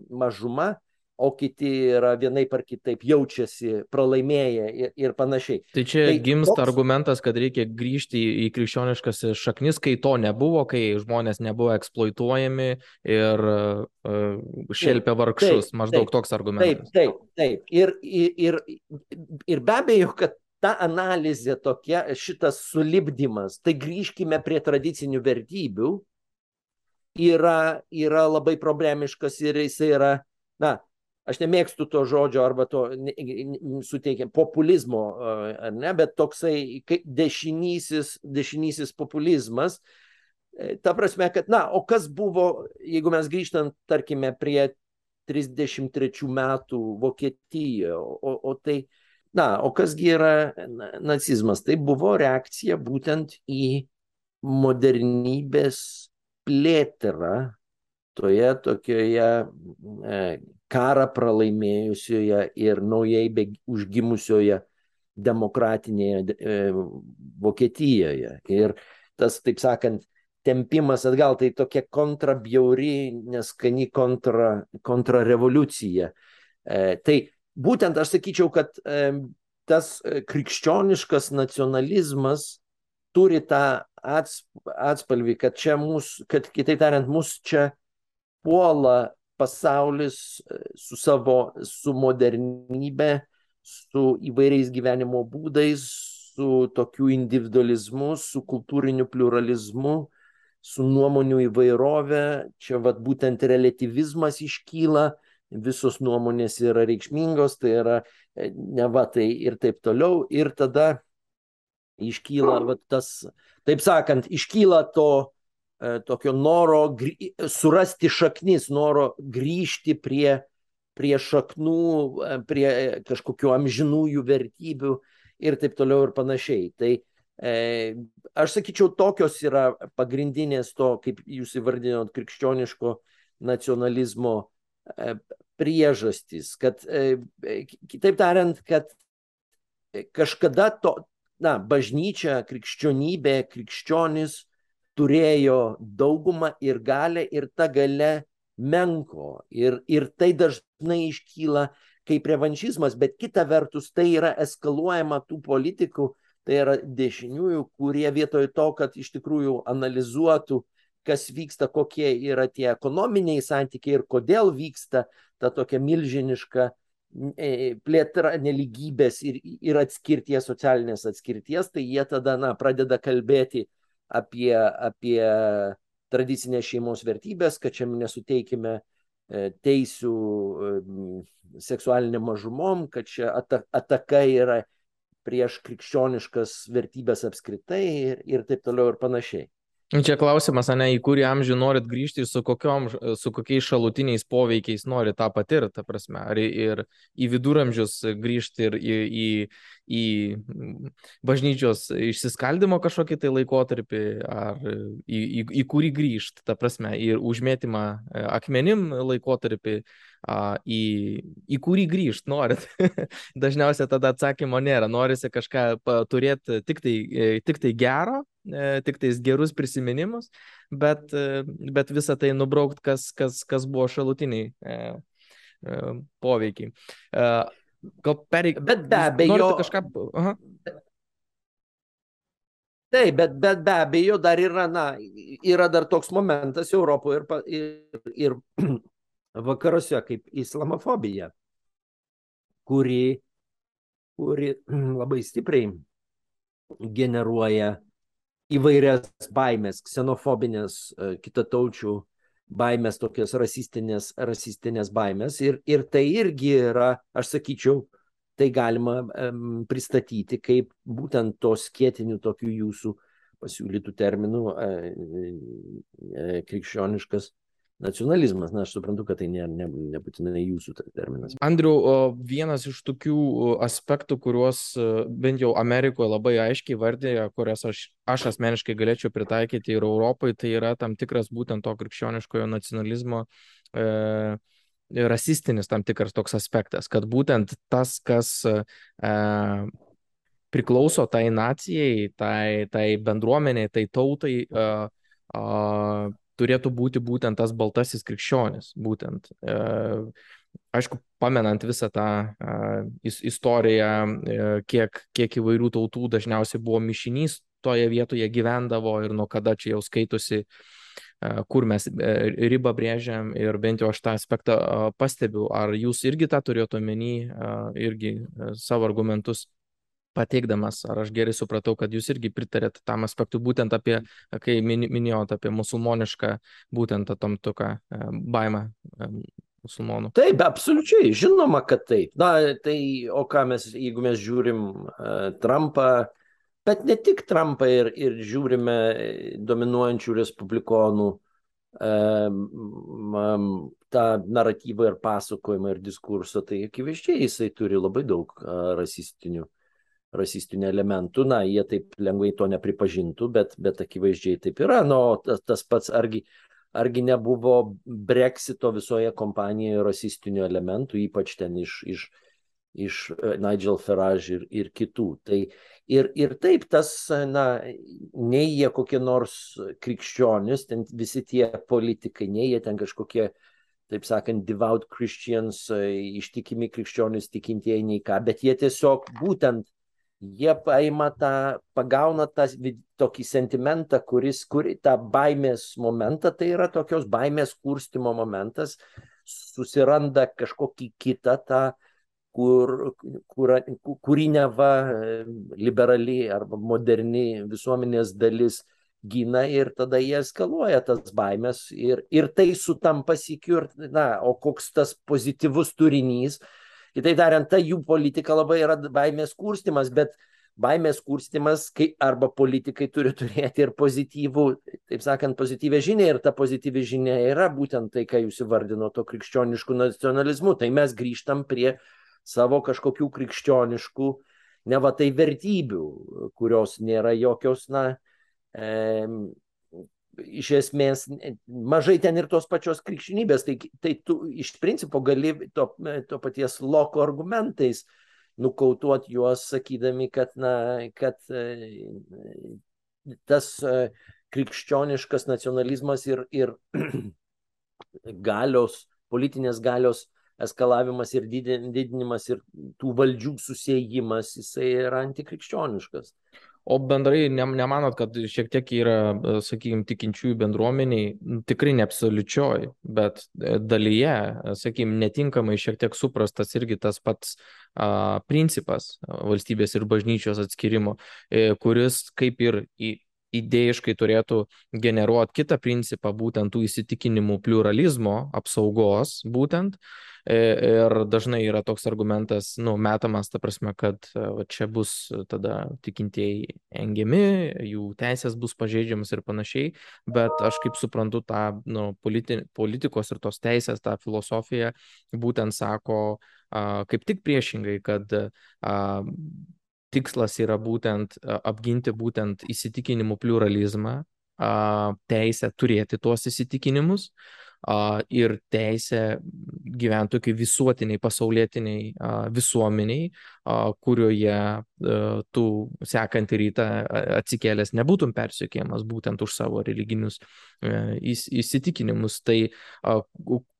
mažuma, o kiti yra vienaip ar kitaip jaučiasi pralaimėję ir, ir panašiai. Tai čia tai gimsta toks... argumentas, kad reikia grįžti į, krikščioniškas šaknis, kai to nebuvo, kai žmonės nebuvo eksploatuojami ir uh, šelpia vargšus. Taip, Maždaug taip, toks argumentas. Taip, taip, taip. Ir, ir, ir, ir be abejo, kad ta analizė tokia, šitas sulibdymas, tai grįžkime prie tradicinių vertybių, yra, yra labai problemiškas ir jis yra, na, aš nemėgstu to žodžio arba to suteikia populizmo, ar ne, bet toksai dešinysis, dešinysis populizmas, e, ta prasme, kad, na, o kas buvo, jeigu mes grįžtant, tarkime, prie 33 metų Vokietijoje, o, o tai, Na, o kasgi yra nacizmas? Tai buvo reakcija būtent į modernybės plėtrą toje tokioje e, karą pralaimėjusioje ir naujai užgimusioje demokratinėje e, Vokietijoje. Ir tas, taip sakant, tempimas atgal, tai tokia kontrabjauri, neskani kontra, kontrarevoliucija. E, tai būtent aš sakyčiau, kad tas krikščioniškas nacionalizmas turi tą atspalvį, kad čia mūsų, kad kitaip tariant, mūsų čia puola pasaulis e, su savo, su modernybė, su įvairiais gyvenimo būdais, su tokiu individualizmu, su kultūriniu pluralizmu, su nuomonių įvairovė. Čia vat būtent relativizmas iškyla, visos nuomonės yra reikšmingos, tai yra e, ne va tai ir taip toliau. Ir tada iškyla va, tas, taip sakant, iškyla to e, tokio noro gry, surasti šaknis, noro grįžti prie, prie šaknų, e, prie kažkokių amžinųjų vertybių ir taip toliau ir panašiai. Tai e, aš sakyčiau, tokios yra pagrindinės to, kaip jūs įvardinot, krikščioniško nacionalizmo E, priežastys, kad e, kitaip tariant, kad kažkada to, na, bažnyčia, krikščionybė, krikščionis turėjo daugumą ir galę ir ta gale menko. Ir, ir tai dažnai iškyla kaip revanšizmas, bet kita vertus tai yra eskaluojama tų politikų, tai yra dešiniųjų, kurie vietoj to, kad iš tikrųjų analizuotų kas vyksta, kokie yra tie ekonominiai santykiai ir kodėl vyksta ta tokia milžiniška e, plėtra neligybės ir, ir atskirties, socialinės atskirties, tai jie tada na, pradeda kalbėti apie, apie tradicinės šeimos vertybės, kad čia nesuteikime e, teisių e, seksualiniam mažumom, kad čia ataka yra prieš krikščioniškas vertybės apskritai ir, ir taip toliau ir panašiai. Čia klausimas, ne, į kurį amžių norit grįžti ir su, kokiom, su kokiais šalutiniais poveikiais norit tą patirti, ta prasme, ar ir į viduramžius grįžti ir į, į, į bažnyčios išsiskaldimo kažkokį tai laikotarpį, ar į, į, į kurį grįžti, ta prasme, ir užmėtymą e, akmenim laikotarpį, į, į kurį grįžt norit. <laughs> Dažniausiai tada atsakymo nėra. Norisi kažką turėti tik tai, e, tik tai gero, tik tais gerus prisiminimus, bet, e, bet visą tai nubraukt, kas, kas, kas buvo šalutiniai poveikiai. Gal pereik. Bet be abejo. Kažką... Aha. Taip, bet, bet be abejo dar yra, na, yra dar toks momentas Europoje ir, ir, ir <clears throat> vakaruose kaip islamofobija, kuri, kuri <clears throat> labai stipriai generuoja įvairias baimės, ksenofobinės, e, kitataučių baimės, tokias rasistinės, rasistinės baimės. Ir, ir tai irgi yra, aš sakyčiau, tai galima um, pristatyti kaip būtent tos skėtinių tokių jūsų pasiūlytų terminų e, e, krikščioniškas nacionalizmas. Na, aš suprantu, kad tai ne, ne, nebūtinai jūsų terminas. Andriu, vienas iš tokių aspektų, kuriuos bent jau Amerikoje labai aiškiai vardėja, kurias aš, aš asmeniškai galėčiau pritaikyti ir Europai, tai yra tam tikras būtent to krikščioniškojo nacionalizmo. E, rasistinis tam tikras toks aspektas, kad būtent tas, kas e, priklauso tai nacijai, tai, tai bendruomeniai, tai tautai, e, turėtų būti būtent tas baltasis krikščionis. Būtent. Aišku, pamenant visą tą istoriją, kiek, kiek įvairių tautų dažniausiai buvo mišinys toje vietoje gyvendavo ir nuo kada čia jau skaitosi kur mes ribą brėžiam ir bent jau aš tą aspektą pastebiu. Ar jūs irgi tą turėjote omeny, irgi savo argumentus pateikdamas, ar aš gerai supratau, kad jūs irgi pritarėt tam aspektui, būtent apie, kai minėjot apie musulmonišką, būtent tam toką baimę musulmonų. Taip, absoliučiai, žinoma, kad taip. Na, tai, o ką mes, jeigu mes žiūrim uh, Trumpą, bet ne tik Trumpą ir, ir žiūrime dominuojančių respublikonų tą naratyvą ir pasakojimą ir diskursą, tai akivaizdžiai jisai turi labai daug rasistinių, rasistinių elementų. Na, jie taip lengvai to nepripažintų, bet, bet akivaizdžiai taip yra. Nu, tas, tas pats argi, argi nebuvo Brexito visoje kompanijoje rasistinių elementų, ypač ten iš, iš, iš Nigel Farage ir, ir kitų. Tai Ir, ir taip tas, na, nei jie kokie nors krikščionis, ten visi tie politikai, nei jie ten kažkokie, taip sakant, devout Christians, ištikimi krikščionis, tikintieji, nei ką, bet jie tiesiog būtent, jie paima tą, pagauna tą tokį sentimentą, kuris, kur tą baimės momentą, tai yra tokios baimės kurstimo momentas, susiranda kažkokį kitą tą, kur, kur, kurį neva liberali arba moderni visuomenės dalis gina ir tada jie eskaluoja tas baimės ir, ir tai sutampa sikiu ir, na, o koks tas pozityvus turinys. Kitaip tariant, ta jų politika labai yra baimės kurstimas, bet baimės kurstimas, kai arba politikai turi <laughs> turėti ir pozityvų, taip sakant, pozityvę žinią ir ta pozityvi žinia yra būtent tai, ką jūs įvardino to krikščioniškų nacionalizmu. Tai mes grįžtam prie savo kažkokių krikščioniškų, ne va tai vertybių, kurios nėra jokios, na, e, iš esmės mažai ten ir tos pačios krikščionybės, tai, tai tu iš principo gali to, to paties loko argumentais nukautuoti juos, sakydami, kad, na, kad e, tas e, krikščioniškas nacionalizmas ir, ir <clears throat> galios, politinės galios eskalavimas ir didinimas ir tų valdžių susijimas, jisai yra antikrikščioniškas. O bendrai ne, nemanot, kad šiek tiek yra, e, sakykime, tikinčiųjų bendruomeniai, tikrai ne absoliučioj, bet e, dalyje, e, sakykime, netinkamai šiek tiek suprastas irgi tas pats a, principas valstybės ir bažnyčios atskirimo, e, kuris kaip ir į idėjiškai turėtų generuoti kitą principą, būtent tų įsitikinimų pluralizmo, apsaugos, būtent, ir dažnai yra toks argumentas, nu, metamas, ta prasme, kad e, va, čia bus tada tikintieji engiami, jų teisės bus pažeidžiamas ir panašiai, bet aš kaip suprantu tą nu, politi politikos ir tos teisės, tą filosofiją būtent sako a, kaip tik priešingai, kad a, tikslas yra būtent apginti būtent įsitikinimų pluralizmą, teisę turėti tuos įsitikinimus, ir teisę gyventi tokiai visuotiniai, pasaulietiniai visuomeniai, kurioje tu sekantį rytą atsikėlęs nebūtum persiekėjamas būtent už savo religinius e, įsitikinimus. Tai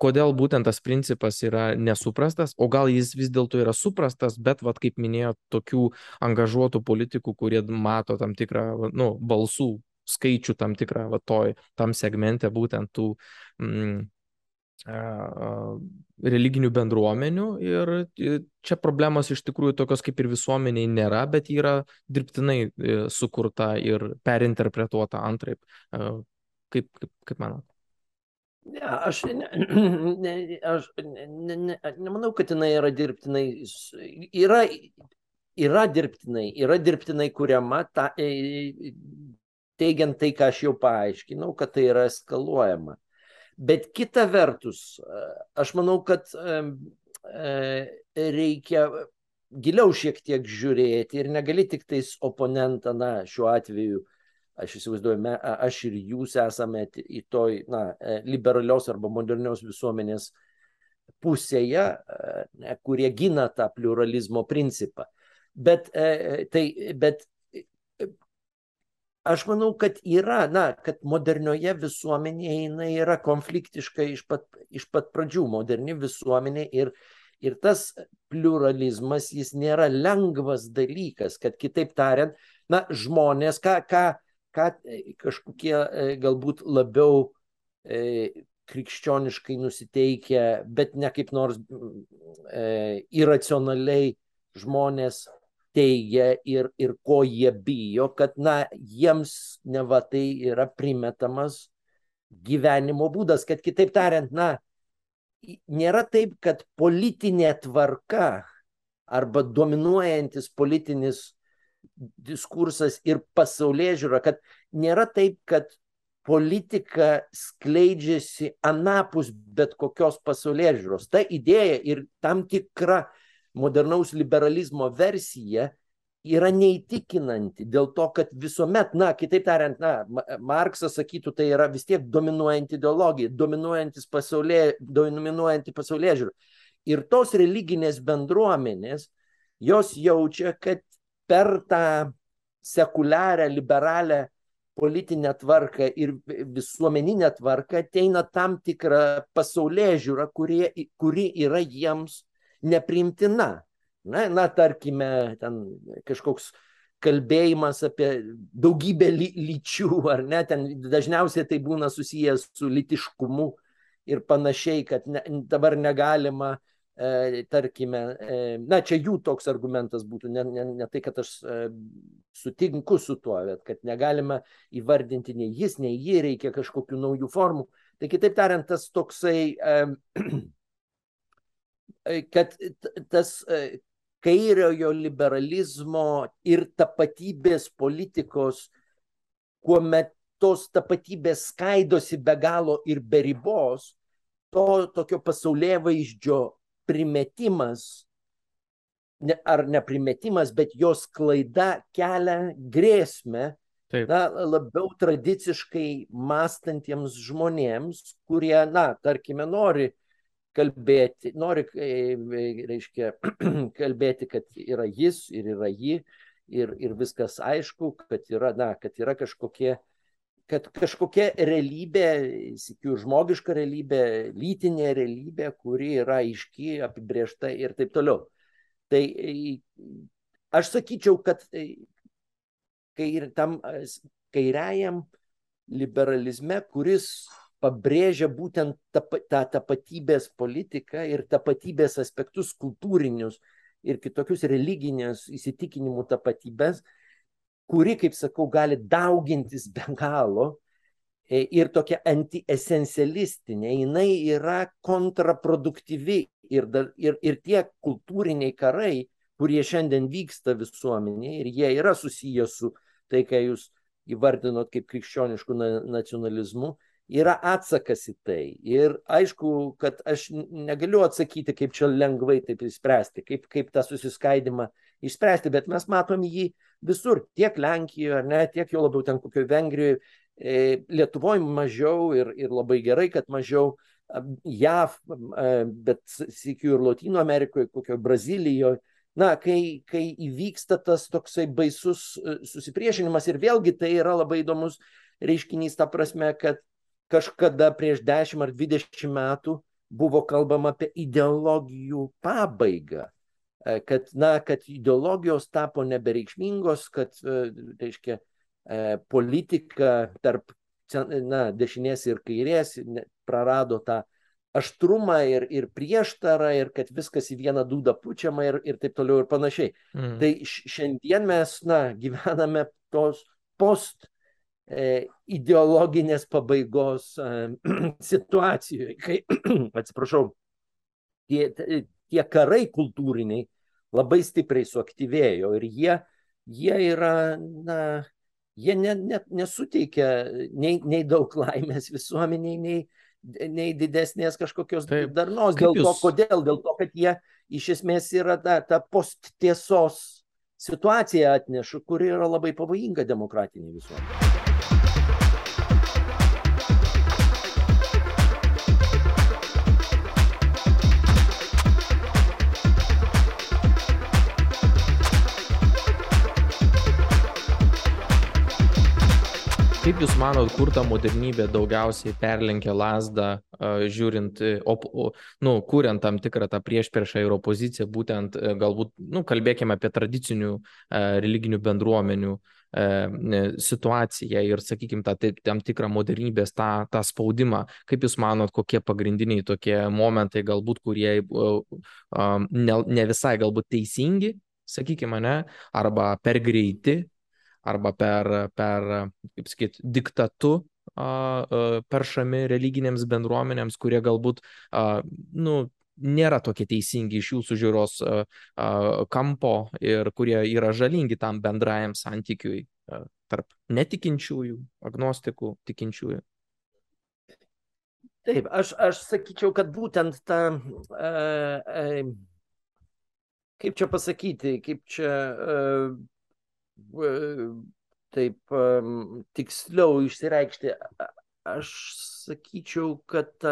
kodėl būtent tas principas yra nesuprastas, o gal jis vis dėlto yra suprastas, bet, vat, kaip minėjo, tokių angažuotų politikų, kurie mato tam tikrą nu, balsų skaičių tam tikrą va toj, tam segmente būtent tų mm, religinių bendruomenių ir čia problemos iš tikrųjų tokios kaip ir visuomeniai nėra, bet yra dirbtinai e, sukurta ir perinterpretuota antraip. Kaip, kaip, kaip manot? Ne, aš, ne, <clears throat> ne, aš ne, ne, nemanau, kad jinai yra dirbtinai. Yra, yra dirbtinai, yra dirbtinai kuriama ta, e, teigiant tai, ką aš jau paaiškinau, kad tai yra eskaluojama. Bet kita vertus, aš manau, kad reikia giliau šiek tiek žiūrėti ir negali tik tais oponentą, na, šiuo atveju, aš įsivaizduoju, aš ir jūs esame į toj, na, liberalios arba modernios visuomenės pusėje, kurie gina tą pluralizmo principą. Bet, tai, bet aš manau, kad yra, na, kad modernioje visuomenėje jinai yra konfliktiška iš pat, iš pat pradžių, moderni visuomenė ir, ir tas pluralizmas, jis nėra lengvas dalykas, kad kitaip tariant, na, žmonės, ką, ką, ką kažkokie e, galbūt labiau e, krikščioniškai nusiteikę, bet ne kaip nors e, iracionaliai žmonės teigia ir, ir ko jie bijo, kad, na, jiems neva tai yra primetamas gyvenimo būdas, kad kitaip tariant, na, nėra taip, kad politinė tvarka arba dominuojantis politinis diskursas ir pasaulyje žiūra, kad nėra taip, kad politika skleidžiasi anapus bet kokios pasaulyje žiūros. Ta idėja ir tam tikra modernaus liberalizmo versija yra neįtikinanti dėl to, kad visuomet, na, kitaip tariant, na, Marksas sakytų, tai yra vis tiek dominuojanti ideologija, dominuojantis pasaulyje, dominuojanti pasaulyje žiūrų. Ir tos religinės bendruomenės, jos jaučia, kad per tą sekuliarią, liberalią politinę tvarką ir visuomeninę tvarką ateina tam tikra pasaulyje žiūra, kuri, kuri yra jiems nepriimtina. Na, na tarkime, ten kažkoks kalbėjimas apie daugybę ly, lyčių, ar ne, ten dažniausiai tai būna susijęs su litiškumu ir panašiai, kad ne, dabar negalima, e, tarkime, e, na čia jų toks argumentas būtų, ne, ne, ne tai, kad aš e, sutinku su tuo, bet kad negalima įvardinti nei jis, nei ji, reikia kažkokių naujų formų. Tai kitaip tariant, tas toksai e, kad tas e, kairiojo liberalizmo ir tapatybės politikos, kuomet tos tapatybės skaidosi be galo ir be ribos, to tokio pasaulyje vaizdžio primetimas, ne, ar neprimetimas, bet jos klaida kelia grėsmę Taip. na, labiau tradiciškai mąstantiems žmonėms, kurie, na, tarkime, nori kalbėti, nori, e, reiškia, <clears throat> kalbėti, kad yra jis ir yra ji ir, ir viskas aišku, kad yra, na, kad yra kažkokie, kad kažkokia realybė, sikiu, žmogiška realybė, lytinė realybė, kuri yra aiški, apibriešta ir taip toliau. Tai aš sakyčiau, kad kai ir tam kairiajam liberalizme, kuris pabrėžia būtent tą tapatybės politiką ir tapatybės aspektus kultūrinius ir kitokius religinius įsitikinimų tapatybės, kuri, kaip sakau, gali daugintis be galo e, ir tokia antiesencialistinė, jinai yra kontraproduktyvi ir, ir, ir tie kultūriniai karai, kurie šiandien vyksta visuomenėje ir jie yra susiję su tai, ką jūs įvardinot kaip krikščioniškų nacionalizmu, yra atsakas į tai. Ir aišku, kad aš negaliu atsakyti, kaip čia lengvai taip išspręsti, kaip, kaip tą susiskaidimą išspręsti, bet mes matom jį visur, tiek Lenkijoje, ne, tiek jau labiau ten kokioje Vengrijoje, Lietuvoje mažiau ir, ir labai gerai, kad mažiau JAV, bet sėkiu ir Latino Amerikoje, kokioje Brazilijoje. Na, kai, kai įvyksta tas toksai baisus e, susipriešinimas ir vėlgi tai yra labai įdomus reiškinys, ta prasme, kad kažkada prieš 10 ar 20 metų buvo kalbama apie ideologijų pabaigą, e, kad, na, kad ideologijos tapo nebereikšmingos, kad, e, reiškia, e, politika tarp na, dešinės ir kairės prarado tą aštrumą ir, ir prieštarą ir kad viskas į vieną dūdą pučiama ir, ir taip toliau ir panašiai. Mm. Tai šiandien mes, na, gyvename tos post ideologinės pabaigos e, <clears throat> situacijoje, kai, <clears throat> atsiprašau, tie, tie karai kultūriniai labai stipriai suaktyvėjo ir jie, jie yra, na, jie ne, ne, nesuteikia nei, nei daug laimės visuomeniai, nei, nei didesnės kažkokios Taip. darnos. Dėl jūs... to, kodėl? Dėl to, kad jie iš esmės yra ta, ta posttiesos situacija atneša, kuri yra labai pavojinga demokratiniai visuomeniai. Manot, kur ta modernybė daugiausiai perlenkia lasdą, žiūrint, op, o, nu, kuriant tam tikrą tą priešpriešą ir opoziciją, būtent galbūt, nu, kalbėkime apie tradicinių religinių bendruomenių situaciją ir, sakykime, tą tam tikrą modernybės, tą, tą spaudimą. Kaip Jūs manot, kokie pagrindiniai tokie momentai, galbūt, kurie ne, ne visai galbūt teisingi, sakykime, ne, arba per greiti, arba per, per kaip sakyt, diktatu peršami religinėms bendruomenėms, kurie galbūt, nu, nėra tokie teisingi iš jūsų žiūros kampo ir kurie yra žalingi tam bendrajam santykiui tarp netikinčiųjų, agnostikų, tikinčiųjų. Taip, aš, aš sakyčiau, kad būtent ta, e, e, kaip čia pasakyti, kaip čia e, taip tiksliau išsireikšti, aš sakyčiau, kad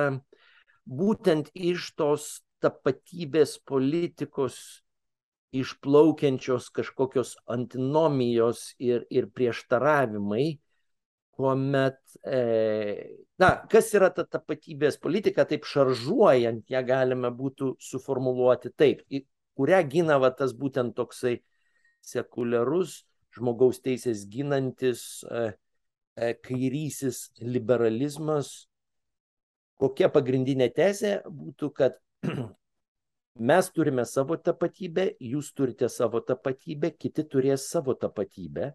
būtent iš tos tapatybės politikos išplaukiančios kažkokios antinomijos ir, ir prieštaravimai, kuomet, e, na, kas yra ta tapatybės politika, taip šaržuojant, ją galime būtų suformuluoti taip, kurią gina va tas būtent toksai sekuliarus žmogaus teisės ginantis e, e, kairysis liberalizmas. Kokia pagrindinė tezė būtų, kad <clears throat> mes turime savo tapatybę, jūs turite savo tapatybę, kiti turės savo tapatybę.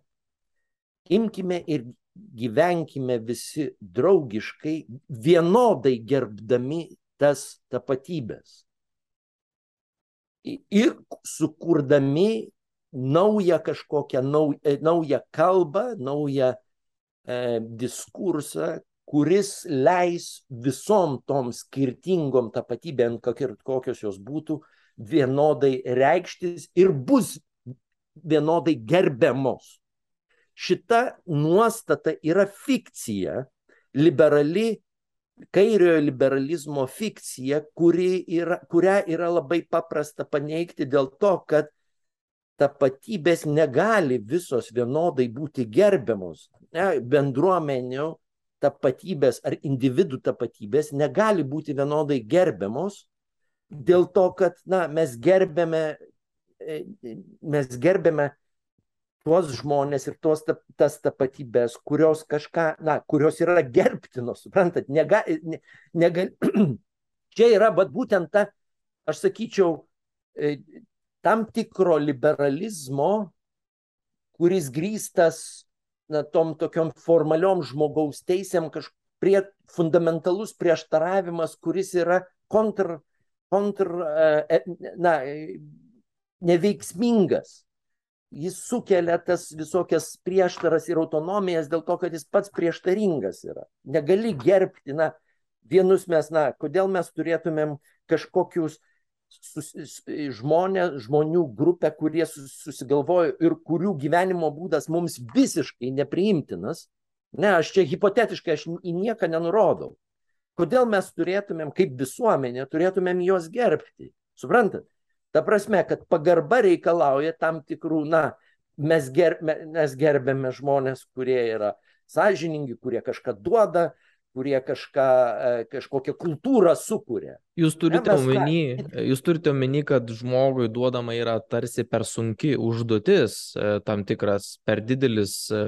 Imkime ir gyvenkime visi draugiškai, vienodai gerbdami tas tapatybės. Ir sukurdami naują kažkokią nau, e, naują kalbą, naują e, diskursą, kuris leis visom tom skirtingom tapatybėm, kokios jos būtų, vienodai reikštis ir bus vienodai gerbiamos. Šita nuostata yra fikcija, liberali, kairiojo liberalizmo fikcija, kuri yra, kurią yra labai paprasta paneigti dėl to, kad tapatybės negali visos vienodai būti gerbiamos. Ne, bendruomenių tapatybės ar individų tapatybės negali būti vienodai gerbiamos dėl to, kad na, mes gerbėme, e, mes gerbėme tuos žmonės ir tuos, tas tapatybės, kurios kažką, na, kurios yra gerbtinos, suprantat, nega, ne, negal... <clears throat> čia yra, bet būtent ta, aš sakyčiau, e, tam tikro liberalizmo, kuris grįstas na, tom tokiom formaliom žmogaus teisėm, kažprie fundamentalus prieštaravimas, kuris yra kontr, kontr e, na, neveiksmingas. Jis sukelia tas visokias prieštaras ir autonomijas dėl to, kad jis pats prieštaringas yra. Negali gerbti, na, vienus mes, na, kodėl mes turėtumėm kažkokius uh, žmonė, žmonių grupę, kurie susigalvojo ir kurių gyvenimo būdas mums visiškai nepriimtinas. Ne, aš čia hipotetiškai, aš į nieką nenurodau. Kodėl mes turėtumėm, kaip visuomenė, turėtumėm juos gerbti? Suprantat? Ta prasme, kad pagarba reikalauja tam tikrų, na, mes, ger, mes gerbėme žmonės, kurie yra sąžiningi, kurie kažką duoda, kurie kažką, e, kažkokią kultūrą sukuria. Jūs turite, ne, omeny, ką... jūs turite omeny, kad žmogui duodama yra tarsi per sunki užduotis, e, tam tikras per didelis e,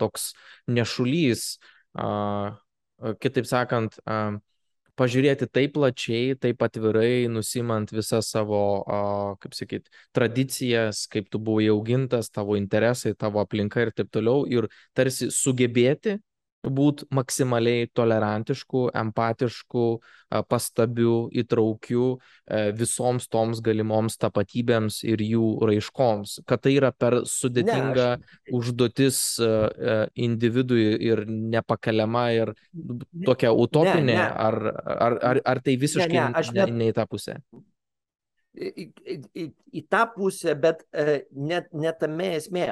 toks nešulys, kitaip sakant, pažiūrėti taip plačiai, taip atvirai, nusimant visą savo, kaip sakyt, tradicijas, kaip tu buvai augintas, tavo interesai, tavo aplinka ir taip toliau, ir tarsi sugebėti būt maksimaliai tolerantiškų, empatiškų, pastabių, įtraukių e, visoms toms galimoms tapatybėms ir jų raiškoms. Kad tai yra per sudėtinga ne, aš... užduotis e, e, individui ir nepakeliama ir tokia utopinė, ne, ne. Ar, ar, ar, ar tai visiškai ne, ne, ne, ne į tą pusę? Į, į, į tą pusę, bet net ne tame esmė.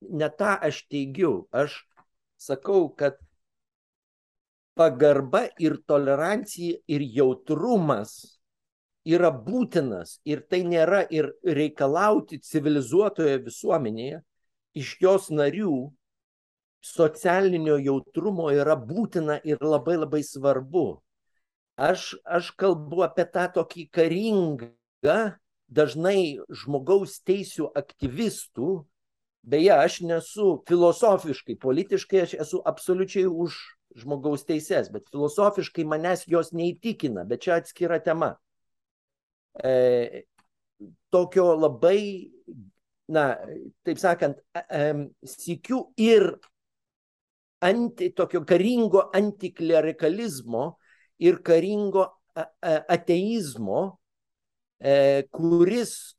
Ne tą aš teigiu. Aš sakau, kad pagarba ir tolerancija ir jautrumas yra būtinas ir tai nėra ir reikalauti civilizuotoje visuomenėje iš jos narių socialinio jautrumo yra būtina ir labai labai svarbu. Aš, aš kalbu apie tą tokį karingą, dažnai žmogaus teisų aktyvistų, beje, aš nesu filosofiškai, politiškai aš esu absoliučiai už žmogaus teises, bet filosofiškai manęs jos neįtikina, bet čia atskira tema. E, tokio labai, na, taip sakant, e, sikiu ir anti, tokio karingo antiklerikalizmo ir karingo ateizmo, e, kuris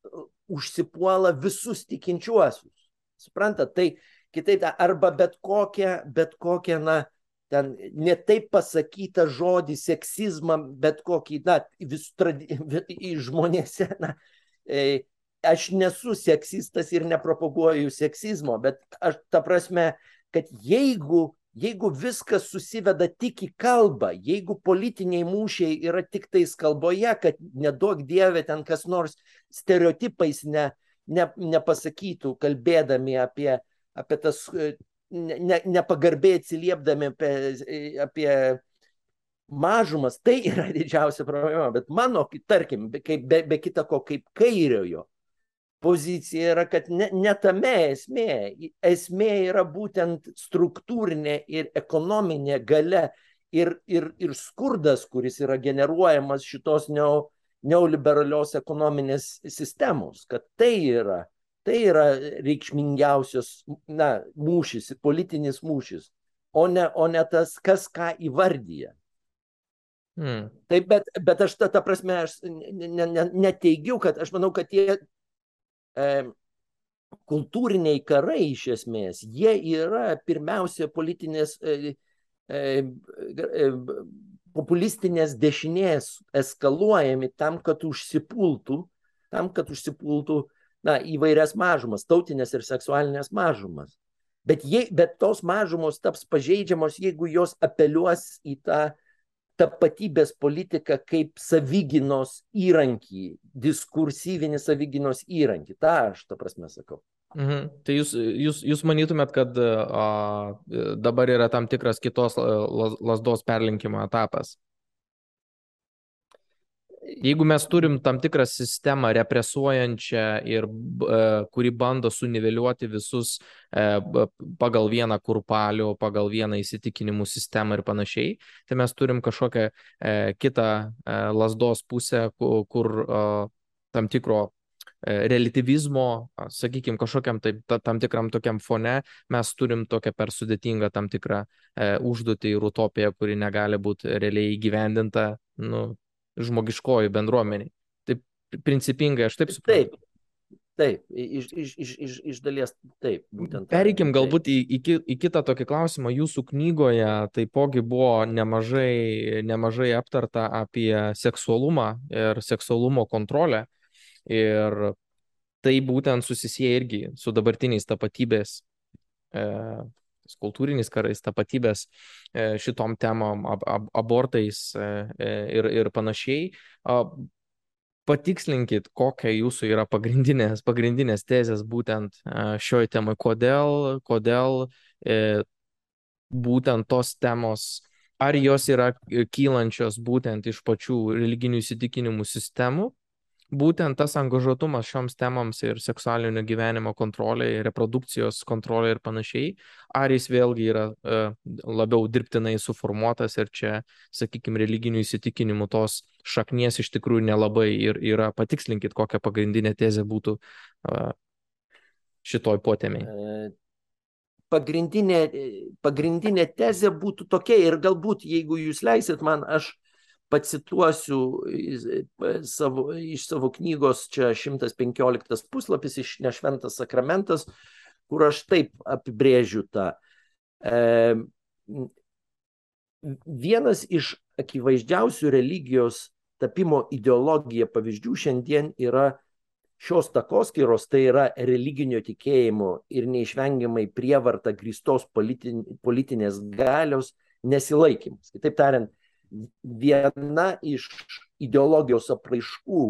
užsipuola visus tikinčiuosius. Suprantat, tai kitaip, arba bet kokią, bet kokią, na, ten ne taip pasakytą žodį seksizmą, bet kokį, na, vis tradi... žmonėse, na, e, aš nesu seksistas ir nepropaguoju seksizmo, bet aš ta prasme, kad jeigu, jeigu viskas susiveda tik į kalbą, jeigu politiniai mūšiai yra tik tais kalboje, kad nedaug dievė ten kas nors stereotipais ne, ne, nepasakytų, kalbėdami apie, apie tas ne, nepagarbiai atsiliepdami apie, apie mažumas, tai yra <laughs> didžiausia problema. Bet mano, tarkim, kaip, be, be kita ko, kaip kairiojo pozicija yra, kad ne, ne tame esmė. Esmė yra būtent struktūrinė ir ekonominė gale ir, ir, ir skurdas, kuris yra generuojamas šitos neo, neoliberalios ekonominės sistemos, kad tai yra Tai yra reikšmingiausias na, mūšis, politinis mūšis, o ne, o ne tas, kas ką įvardyja. Hmm. Taip, bet, bet aš tą, tą prasme, aš ne, ne, neteigiu, kad aš manau, kad tie e, kultūriniai karai iš esmės, jie yra pirmiausia politinės, e, e, e, populistinės dešinės eskaluojami tam, kad užsipultų, tam, kad užsipultų na, įvairias mažumas, tautinės ir seksualinės mažumas. Bet, jei, bet tos mažumos taps pažeidžiamos, jeigu jos apeliuos į tą tapatybės politiką kaip savyginos įrankį, diskursyvinį savyginos įrankį. Ta aš, ta prasme, sakau. Mhm. Tai jūs, jūs, jūs manytumėt, kad a, dabar yra tam tikras kitos lasdos perlinkimo etapas? jeigu mes turim tam tikrą sistemą represuojančią ir e, kuri bando suniveliuoti visus e, pagal vieną kurpalių, pagal vieną įsitikinimų sistemą ir panašiai, tai mes turim kažkokią e, kitą lasdos pusę, kur, kur tam tikro relativizmo, sakykime, kažkokiam taip, tam tikram tokiam fone mes turim tokią per sudėtingą tam tikrą e, užduotį ir utopiją, kuri negali būti realiai įgyvendinta, nu, žmogiškoji bendruomeniai. Taip principingai aš taip suprantu. Taip. Taip, iš, iš, iš, iš, iš dalies taip. Pereikim taip. galbūt į, į, į kitą tokį klausimą. Jūsų knygoje taipogi buvo nemažai, nemažai aptarta apie seksualumą ir seksualumo kontrolę. Ir tai būtent susisieja irgi su dabartiniais tapatybės e, kultūriniais karais, tapatybės e, šitom temom, ab, ab, abortais e, e, ir, ir panašiai. Patikslinkit, kokia jūsų yra pagrindinės, pagrindinės tezės būtent šioje temoje, kodėl, kodėl e, būtent tos temos, ar jos yra kylančios būtent iš pačių religinių įsitikinimų sistemų, būtent tas angažuotumas šioms temoms ir seksualinio gyvenimo kontrolė, reprodukcijos kontrolė ir panašiai, ar jis vėlgi yra uh, labiau dirbtinai suformuotas ir čia, sakykime, religinių įsitikinimų tos šaknies iš tikrųjų nelabai ir yra, patikslinkit, kokia pagrindinė tezė būtų uh, šitoj potemiai. E, pagrindinė, pagrindinė tezė būtų tokia ir galbūt, jeigu jūs leisit man, aš pacituosiu savo, iš savo knygos, čia 115 puslapis iš Nešventas sakramentas, kur aš taip apibrėžiu tą. E, vienas iš akivaizdžiausių religijos tapimo ideologija pavyzdžių šiandien yra šios takoskiros, tai yra religinio tikėjimo ir neišvengiamai prievarta grįstos politin, politinės galios nesilaikymas. Kitaip tariant, viena iš ideologijos apraiškų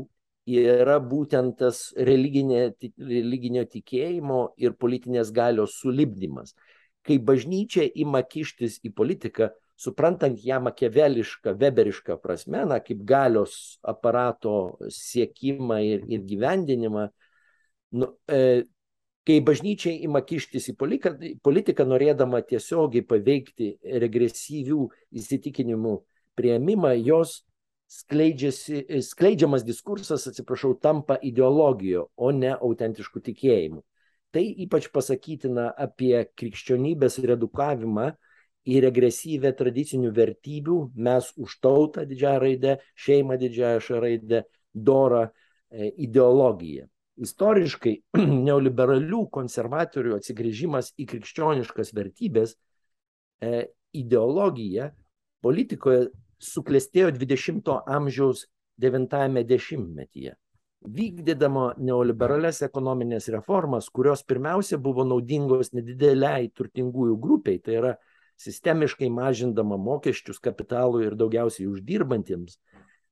yra būtent tas religinė, religinio tikėjimo ir politinės galios sulibdymas. kai bažnyčia ima kištis į politiką, suprantant ją makevelišką, weberišką prasme, na, kaip galios aparato siekimą ir, ir gyvendinimą, nu, e, kai bažnyčia ima kištis į politiką, politiką norėdama tiesiogiai paveikti regresyvių įsitikinimų prieimimą, jos skleidžiamas diskursas, atsiprašau, tampa ideologija, o ne autentiškų tikėjimų. Tai ypač pasakytina apie krikščionybės redukavimą į regresyvę tradicinių vertybių, mes už tautą didžiąją raidę, šeimą didžiąją raidę, dorą e, ideologiją. Istoriškai <clears throat> neoliberalių konservatorių atsigrėžimas į krikščioniškas vertybės e, ideologija politikoje suklestėjo 20-ojo amžiaus 90-ame dešimtmetyje. Vykdydama neoliberales ekonominės reformas, kurios pirmiausia buvo naudingos nedideliai turtingųjų grupiai, tai yra sistemiškai mažindama mokesčius kapitalui ir daugiausiai uždirbantiems,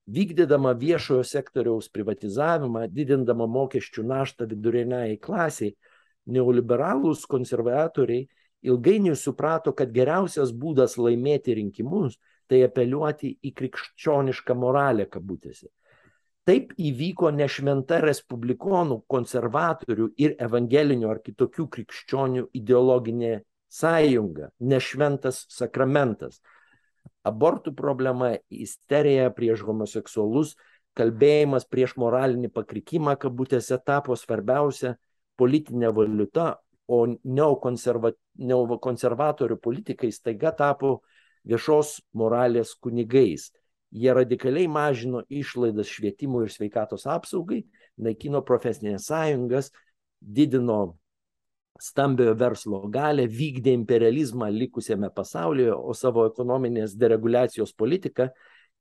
vykdydama viešojo sektoriaus privatizavimą, didindama mokesčių naštą viduriniai klasiai, neoliberalūs konservatoriai ilgainiui suprato, kad geriausias būdas laimėti rinkimus tai apeliuoti į krikščionišką moralę kabutėse Taip įvyko nešventa respublikonų, konservatorių ir evangelinių ar kitokių krikščionių ideologinė sąjunga, nešventas sakramentas. Abortų problema, isterija prieš homoseksualus, kalbėjimas prieš moralinį pakrikimą, kabutėse, tapo svarbiausia politinė valiuta, o neokonservatorių politikai staiga tapo viešos moralės kunigais. Jie radikaliai mažino išlaidas švietimui ir sveikatos apsaugai, naikino profesinės sąjungas, didino stambiojo verslo galę, vykdė imperializmą likusiame pasaulyje, o savo ekonominės deregulacijos politiką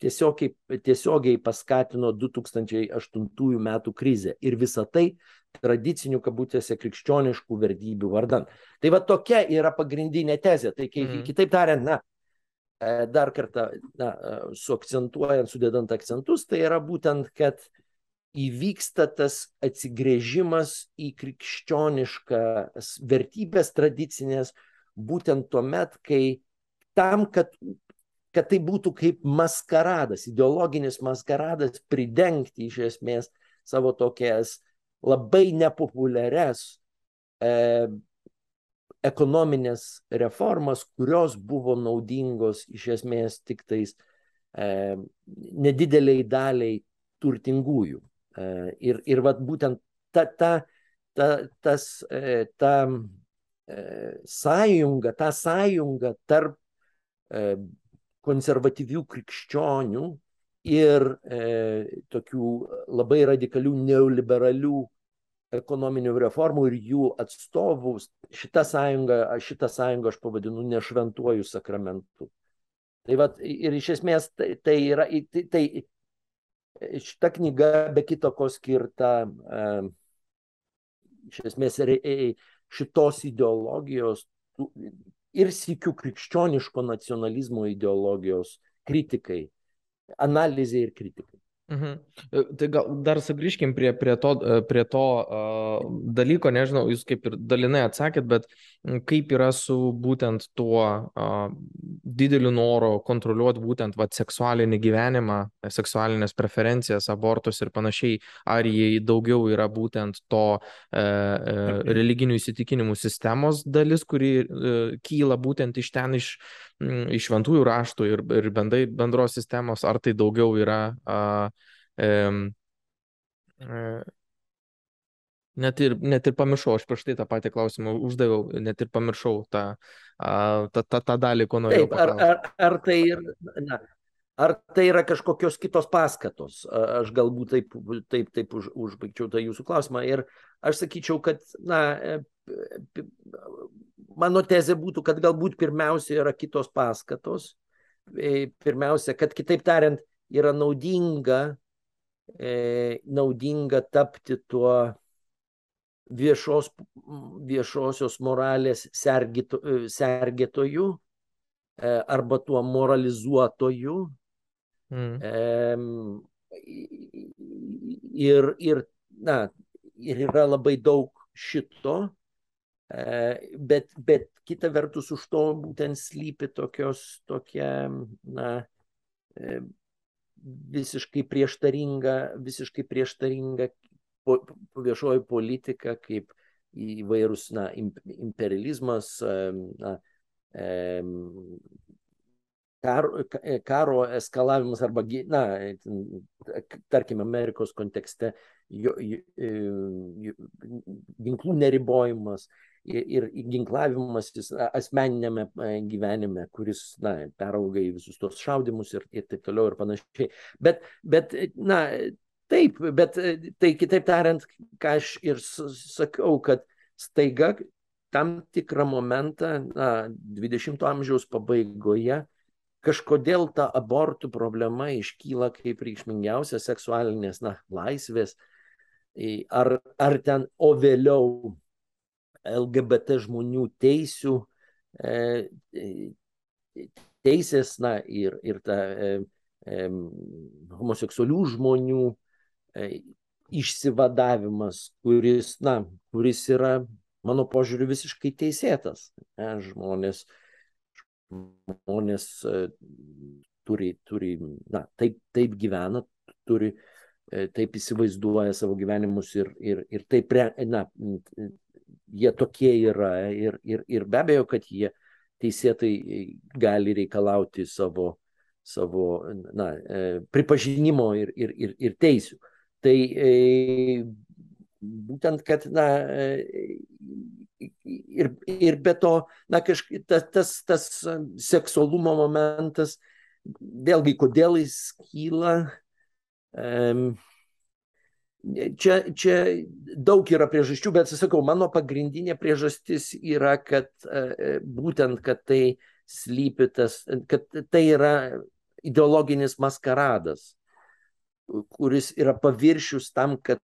tiesiogiai, tiesiogiai paskatino 2008 metų krizę. Ir visa tai tradicinių kabutėse krikščioniškų vertybių vardan. Tai va tokia yra pagrindinė tezė. Tai kaip, mm. kitaip tariant, na, dar kartą na, e, suakcentuojant, sudedant akcentus, tai yra būtent, kad įvyksta tas atsigrėžimas į krikščioniškas vertybės tradicinės, būtent tuo met, kai tam, kad, kad tai būtų kaip maskaradas, ideologinis maskaradas, pridengti iš esmės savo tokias labai nepopuliarias e, ekonominės reformas, kurios buvo naudingos iš esmės tik tais e, nedideliai daliai turtingųjų. E, ir ir vat, būtent ta, ta, ta, tas, e, ta e, sąjunga, ta sąjunga tarp e, konservatyvių krikščionių ir e, tokių labai radikalių neoliberalių ekonominių reformų ir jų atstovų šitą sąjungą, šitą sąjungą aš pavadinu nešventuoju sakramentu. Tai vat, ir iš esmės tai, tai yra, tai, tai šita knyga be kito ko skirta e, iš esmės šitos ideologijos ir sikių krikščioniško nacionalizmo ideologijos kritikai, analizai ir kritikai. Mhm. E, tai gal dar sugrįžkim prie, prie to, e, prie to uh, dalyko, nežinau, jūs kaip ir dalinai atsakėt, bet kaip yra su būtent tuo uh, dideliu noru kontroliuoti būtent vat, seksualinį gyvenimą, seksualinės preferencijas, abortus ir panašiai, ar jie daugiau yra būtent to uh, uh, religinių įsitikinimų sistemos dalis, kuri uh, kyla būtent iš ten, iš, iš šventųjų raštų ir, ir bendrai bendros sistemos, ar tai daugiau yra uh, E, net ir, net ir pamiršau, aš prieš tai tą patį klausimą uždaviau, net ir pamiršau tą, tą, tą, tą dalį, ko norėjau. Taip, ar, ar, ar, tai ir, na, ar tai yra kažkokios kitos paskatos? Aš galbūt taip, taip, taip už, užbaigčiau tą jūsų klausimą. Ir aš sakyčiau, kad, na, e, mano tezė būtų, kad galbūt pirmiausia yra kitos paskatos. E, pirmiausia, kad kitaip tariant, yra naudinga e, naudinga tapti tuo viešos, viešosios moralės sergito, e, sergėtoju e, arba tuo moralizuotoju. Mm. E, ir, ir, na, ir yra labai daug šito, Bet, bet kita vertus už to būtent slypi tokios, tokia, na, visiškai prieštaringa, visiškai prieštaringa po, viešoji politika, kaip įvairūs, na, imperializmas, na, karo, karo eskalavimas arba, na, tarkime, Amerikos kontekste jo, jo, ginklų neribojimas ir, ir ginklavimas asmeninėme gyvenime, kuris, na, perauga į visus tos šaudimus ir, ir taip toliau ir panašiai. Bet, bet na, taip, bet tai kitaip tariant, ką aš ir sakau, kad staiga tam tikrą momentą, na, 20-ojo amžiaus pabaigoje, kažkodėl ta abortų problema iškyla kaip reikšmingiausia seksualinės na, laisvės, ar, ar ten, o vėliau LGBT žmonių teisių, e, teisės, na, ir, ir ta e, e, homoseksualių žmonių e, išsivadavimas, kuris, na, kuris yra, mano požiūriu, visiškai teisėtas. Ne, žmonės, žmonės e, turi, turi na, taip, taip gyvena, turi, e, taip įsivaizduoja savo gyvenimus ir, ir, ir taip, na, jie tokie yra ir, ir, ir be abejo, kad jie teisėtai gali reikalauti savo, savo na, e, pripažinimo ir, ir, ir, ir teisių. Tai būtent, kad na, ir, ir be to, na, kažkaip tas, tas, tas seksualumo momentas, vėlgi, kodėl jis kyla, čia, čia daug yra priežasčių, bet, sakau, mano pagrindinė priežastis yra, kad uh, būtent, kad tai slypi tas, kad tai yra ideologinis maskaradas, kuris yra paviršius tam, kad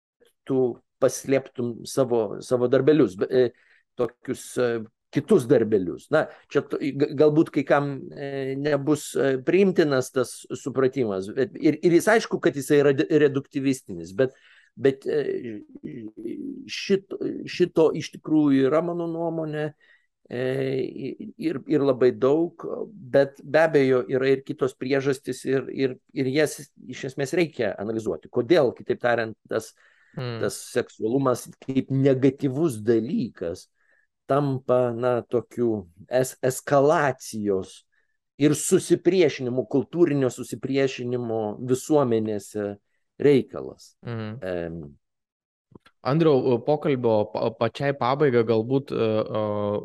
tu paslėptum savo, savo darbelius. Uh, tokius e, kitus darbelius. Na, čia galbūt kai kam e, nebus e, priimtinas tas supratimas. Ir, ir jis aišku, kad jis yra reduktyvistinis, bet, bet šito, šito iš tikrųjų yra mano nuomonė. Ir, ir labai daug, bet be abejo yra ir kitos priežastys ir, ir, ir jas iš esmės reikia analizuoti. Kodėl, kitaip tariant, tas, mm. tas seksualumas kaip negatyvus dalykas tampa, na, tokiu es eskalacijos ir susipriešinimo, kultūrinio susipriešinimo visuomenėse reikalas. Mhm. Um. Andriau, pokalbio pačiai pabaigai galbūt uh,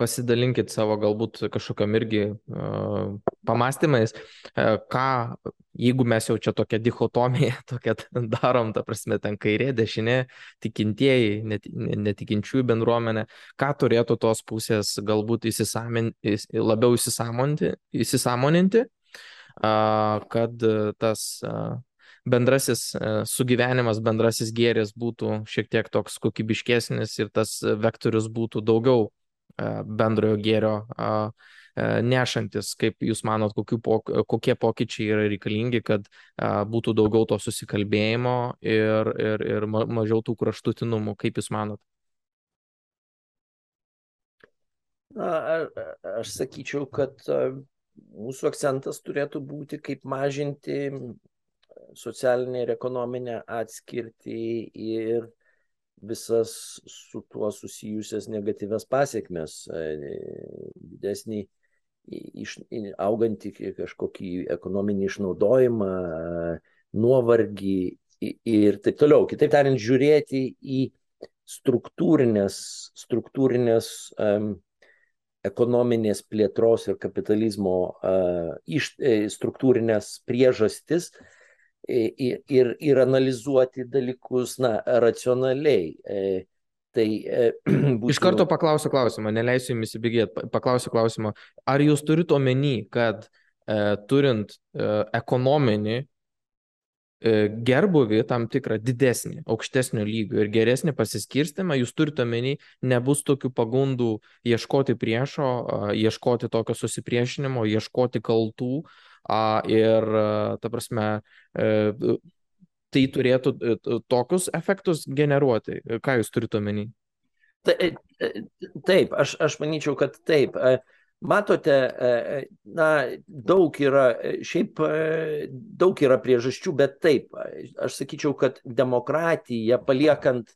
pasidalinkit savo galbūt kažkokiam irgi uh, pamastymais, uh, ką, jeigu mes jau čia tokią dichotomiją <laughs> tokią darom, ta prasme, ten kairė, dešinė, tikintieji, net, netikinčiųjų bendruomenė, ką turėtų tos pusės galbūt įsisamin, labiau įsisamoninti, uh, kad tas bendrasis sugyvenimas, bendrasis gėris būtų šiek tiek toks kokybiškesnis ir tas vektorius būtų daugiau bendrojo gėrio nešantis, kaip Jūs manot, pok kokie pokyčiai yra reikalingi, kad būtų daugiau to susikalbėjimo ir, ir, ir mažiau tų kraštutinumų, kaip Jūs manot? Na, aš sakyčiau, kad mūsų akcentas turėtų būti, kaip mažinti socialinę ir ekonominę atskirtį ir visas su tuo susijusias negatyvias pasiekmes, e, didesnį iš, augantį kažkokį ekonominį išnaudojimą, nuovargį ir taip toliau. Kitaip tariant, žiūrėti į struktūrinės, struktūrinės um, ekonominės plėtros ir kapitalizmo uh, iš, struktūrinės priežastis, uh, ir, ir, ir analizuoti dalykus na, racionaliai. E, tai, e, <clears throat> būtų... Iš karto paklausiu klausimą, neleisiu jums įsibėgėti, paklausiu klausimą. Ar jūs turite omeny, kad e, turint e, ekonominį e, gerbuvį tam tikrą didesnį, aukštesnio lygio ir geresnį pasiskirstimą, jūs turite omeny, nebus tokių pagundų ieškoti priešo, ieškoti tokio susipriešinimo, ieškoti kaltų, ir, ta prasme, e, tai turėtų e, tokius efektus generuoti. Ką jūs turite omeny? Taip, aš, aš manyčiau, kad taip. Matote, na, daug yra, šiaip daug yra priežasčių, bet taip, aš sakyčiau, kad demokratija paliekant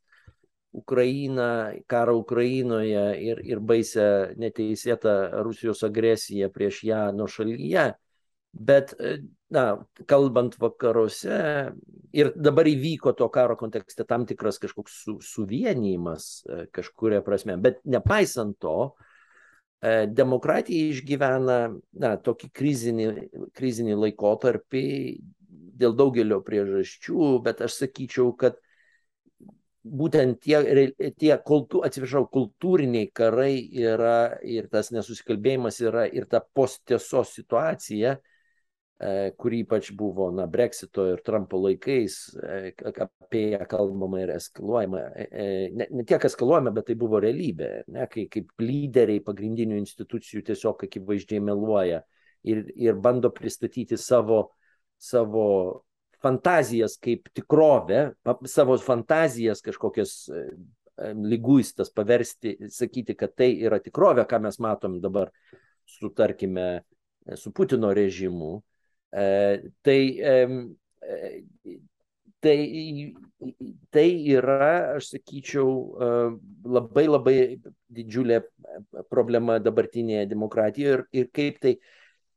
Ukrainą, karą Ukrainoje ir, ir baisę neteisėtą Rusijos agresiją prieš ją nuo šalyje, bet, na, kalbant vakaruose, ir dabar įvyko to karo kontekste tam tikras kažkoks su, suvienijimas kažkuria prasme, bet nepaisant to, demokratija išgyvena na, tokį krizinį, krizinį laikotarpį dėl daugelio priežasčių, bet aš sakyčiau, kad būtent tie, tie kultū, atsiprašau, kultūriniai karai yra ir tas nesusikalbėjimas yra ir ta posttiesos situacija, e, kuri ypač buvo na, Brexito ir Trumpo laikais, e, apie ją kalbama ir eskaluojama. E, ne, ne tiek eskaluojama, bet tai buvo realybė, ne, kai kaip lyderiai pagrindinių institucijų tiesiog akivaizdžiai meluoja ir, ir bando pristatyti savo, savo fantazijas kaip tikrovę, savo fantazijas kažkokias lyguistas paversti, sakyti, kad tai yra tikrovė, ką mes matom dabar su, tarkime, su Putino režimu, tai, tai, tai yra, aš sakyčiau, labai labai didžiulė problema dabartinėje demokratijoje ir, ir kaip tai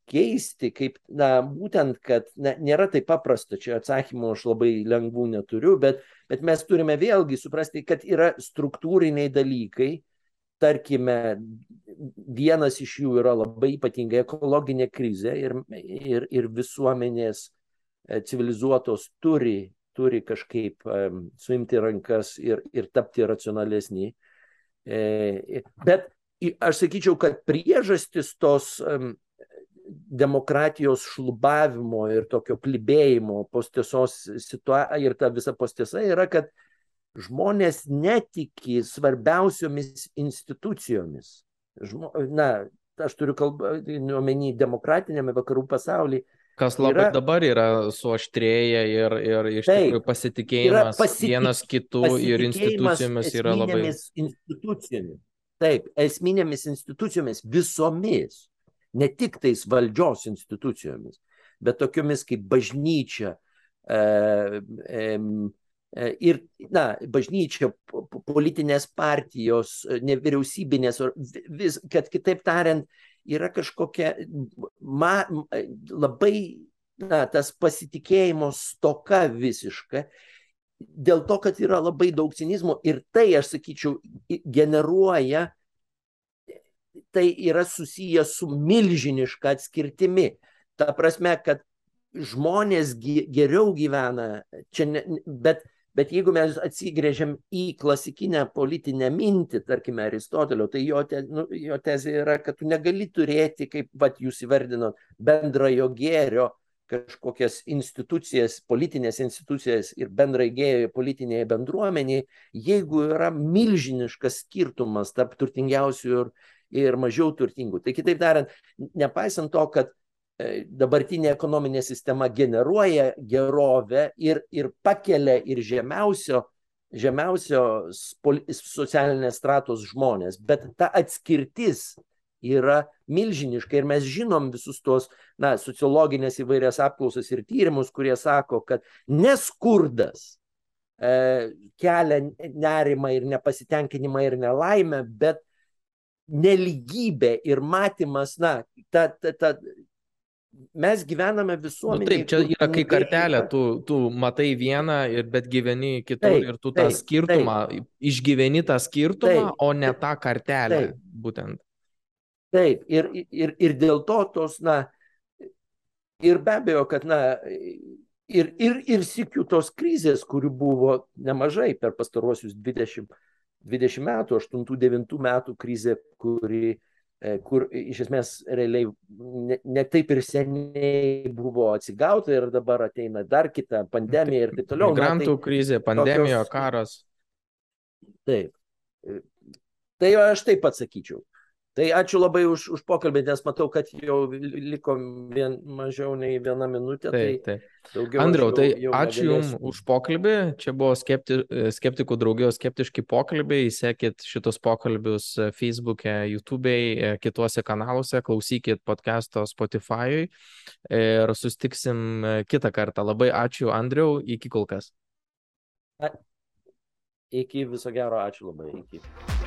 keisti, kaip, na, būtent, kad na, nėra taip paprasta, čia atsakymų aš labai lengvų neturiu, bet, bet mes turime vėlgi suprasti, kad yra struktūriniai dalykai, tarkime, vienas iš jų yra labai ypatinga ekologinė krizė ir, ir, ir visuomenės e, civilizuotos turi, turi kažkaip um, suimti rankas ir, ir tapti racionalesni. E, bet aš sakyčiau, kad priežastis tos um, demokratijos šlubavimo ir tokio klibėjimo postiesos situacija ir ta visa postiesa yra, kad žmonės netiki svarbiausiomis institucijomis. Žmo, na, aš turiu kalbą, omeny demokratinėme vakarų pasaulyje. Kas labai yra, dabar yra suaštrėję ir, ir iš taip, tikrųjų pasitikėjimas pasitik, vienas kitų ir institucijomis yra labai. Institucijomis. Taip, esminėmis institucijomis visomis ne tik tais valdžios institucijomis, bet tokiomis kaip bažnyčia. E, e, ir, na, bažnyčia, politinės partijos, nevyriausybinės, vis, kad kitaip tariant, yra kažkokia ma, labai, na, tas pasitikėjimo stoka visiška, dėl to, kad yra labai daug cinizmo ir tai, aš sakyčiau, generuoja tai yra susijęs su milžiniška atskirtimi. Ta prasme, kad žmonės geriau gyvena, čia ne, bet, bet jeigu mes atsigrėžiam į klasikinę politinę mintį, tarkime, Aristotelio, tai jo, te, nu, jo tezė yra, kad tu negali turėti, kaip vat, jūs įvardinot, bendrojo gėrio kažkokias institucijas, politinės institucijas ir bendrai gėjo politinėje bendruomenėje, jeigu yra milžiniškas skirtumas tarp turtingiausių ir, ir mažiau turtingų. Tai kitaip tariant, nepaisant to, kad dabartinė ekonominė sistema generuoja gerovę ir, ir pakelia ir žemiausio, žemiausios socialinės stratos žmonės, bet ta atskirtis yra milžiniška ir mes žinom visus tuos, na, sociologinės įvairias apklausas ir tyrimus, kurie sako, kad neskurdas e, kelia nerimą ir nepasitenkinimą ir nelaimę, bet neligybė ir matymas, na, ta, ta, ta, mes gyvename visuomenėje. Nu, taip, čia yra kai kartelė, tu, tu matai vieną, ir, bet gyveni kitur taip, ir tu tą taip, skirtumą, taip, išgyveni tą skirtumą, taip, o ne tą kartelę taip, būtent. Taip, ir, ir, ir dėl to tos, na, ir be abejo, kad, na, ir, ir, ir sikiu tos krizės, kurių buvo nemažai per pastaruosius 20 20 metų, 8-9 metų krizė, kuri, kur iš esmės realiai ne, ne taip ir seniai buvo atsigauta ir dabar ateina dar kita pandemija ir taip toliau. Migrantų tai krizė, pandemija, tokios... karas. Taip. E, tai aš taip atsakyčiau. Tai ačiū labai už, už pokalbį, nes matau, kad jau liko vien, mažiau nei viena minutė. Taip, tai taip. Andriau, tai jau ačiū Jums už pokalbį. Čia buvo skepti, skeptikų draugijos skeptiški pokalbiai. Sekit šitos pokalbius Facebook'e, YouTube'e, kituose kanaluose, klausykit podcast'o Spotify'ui ir sustiksim kitą kartą. Labai ačiū Andriau, iki kol kas. Iki viso gero, ačiū labai. Iki.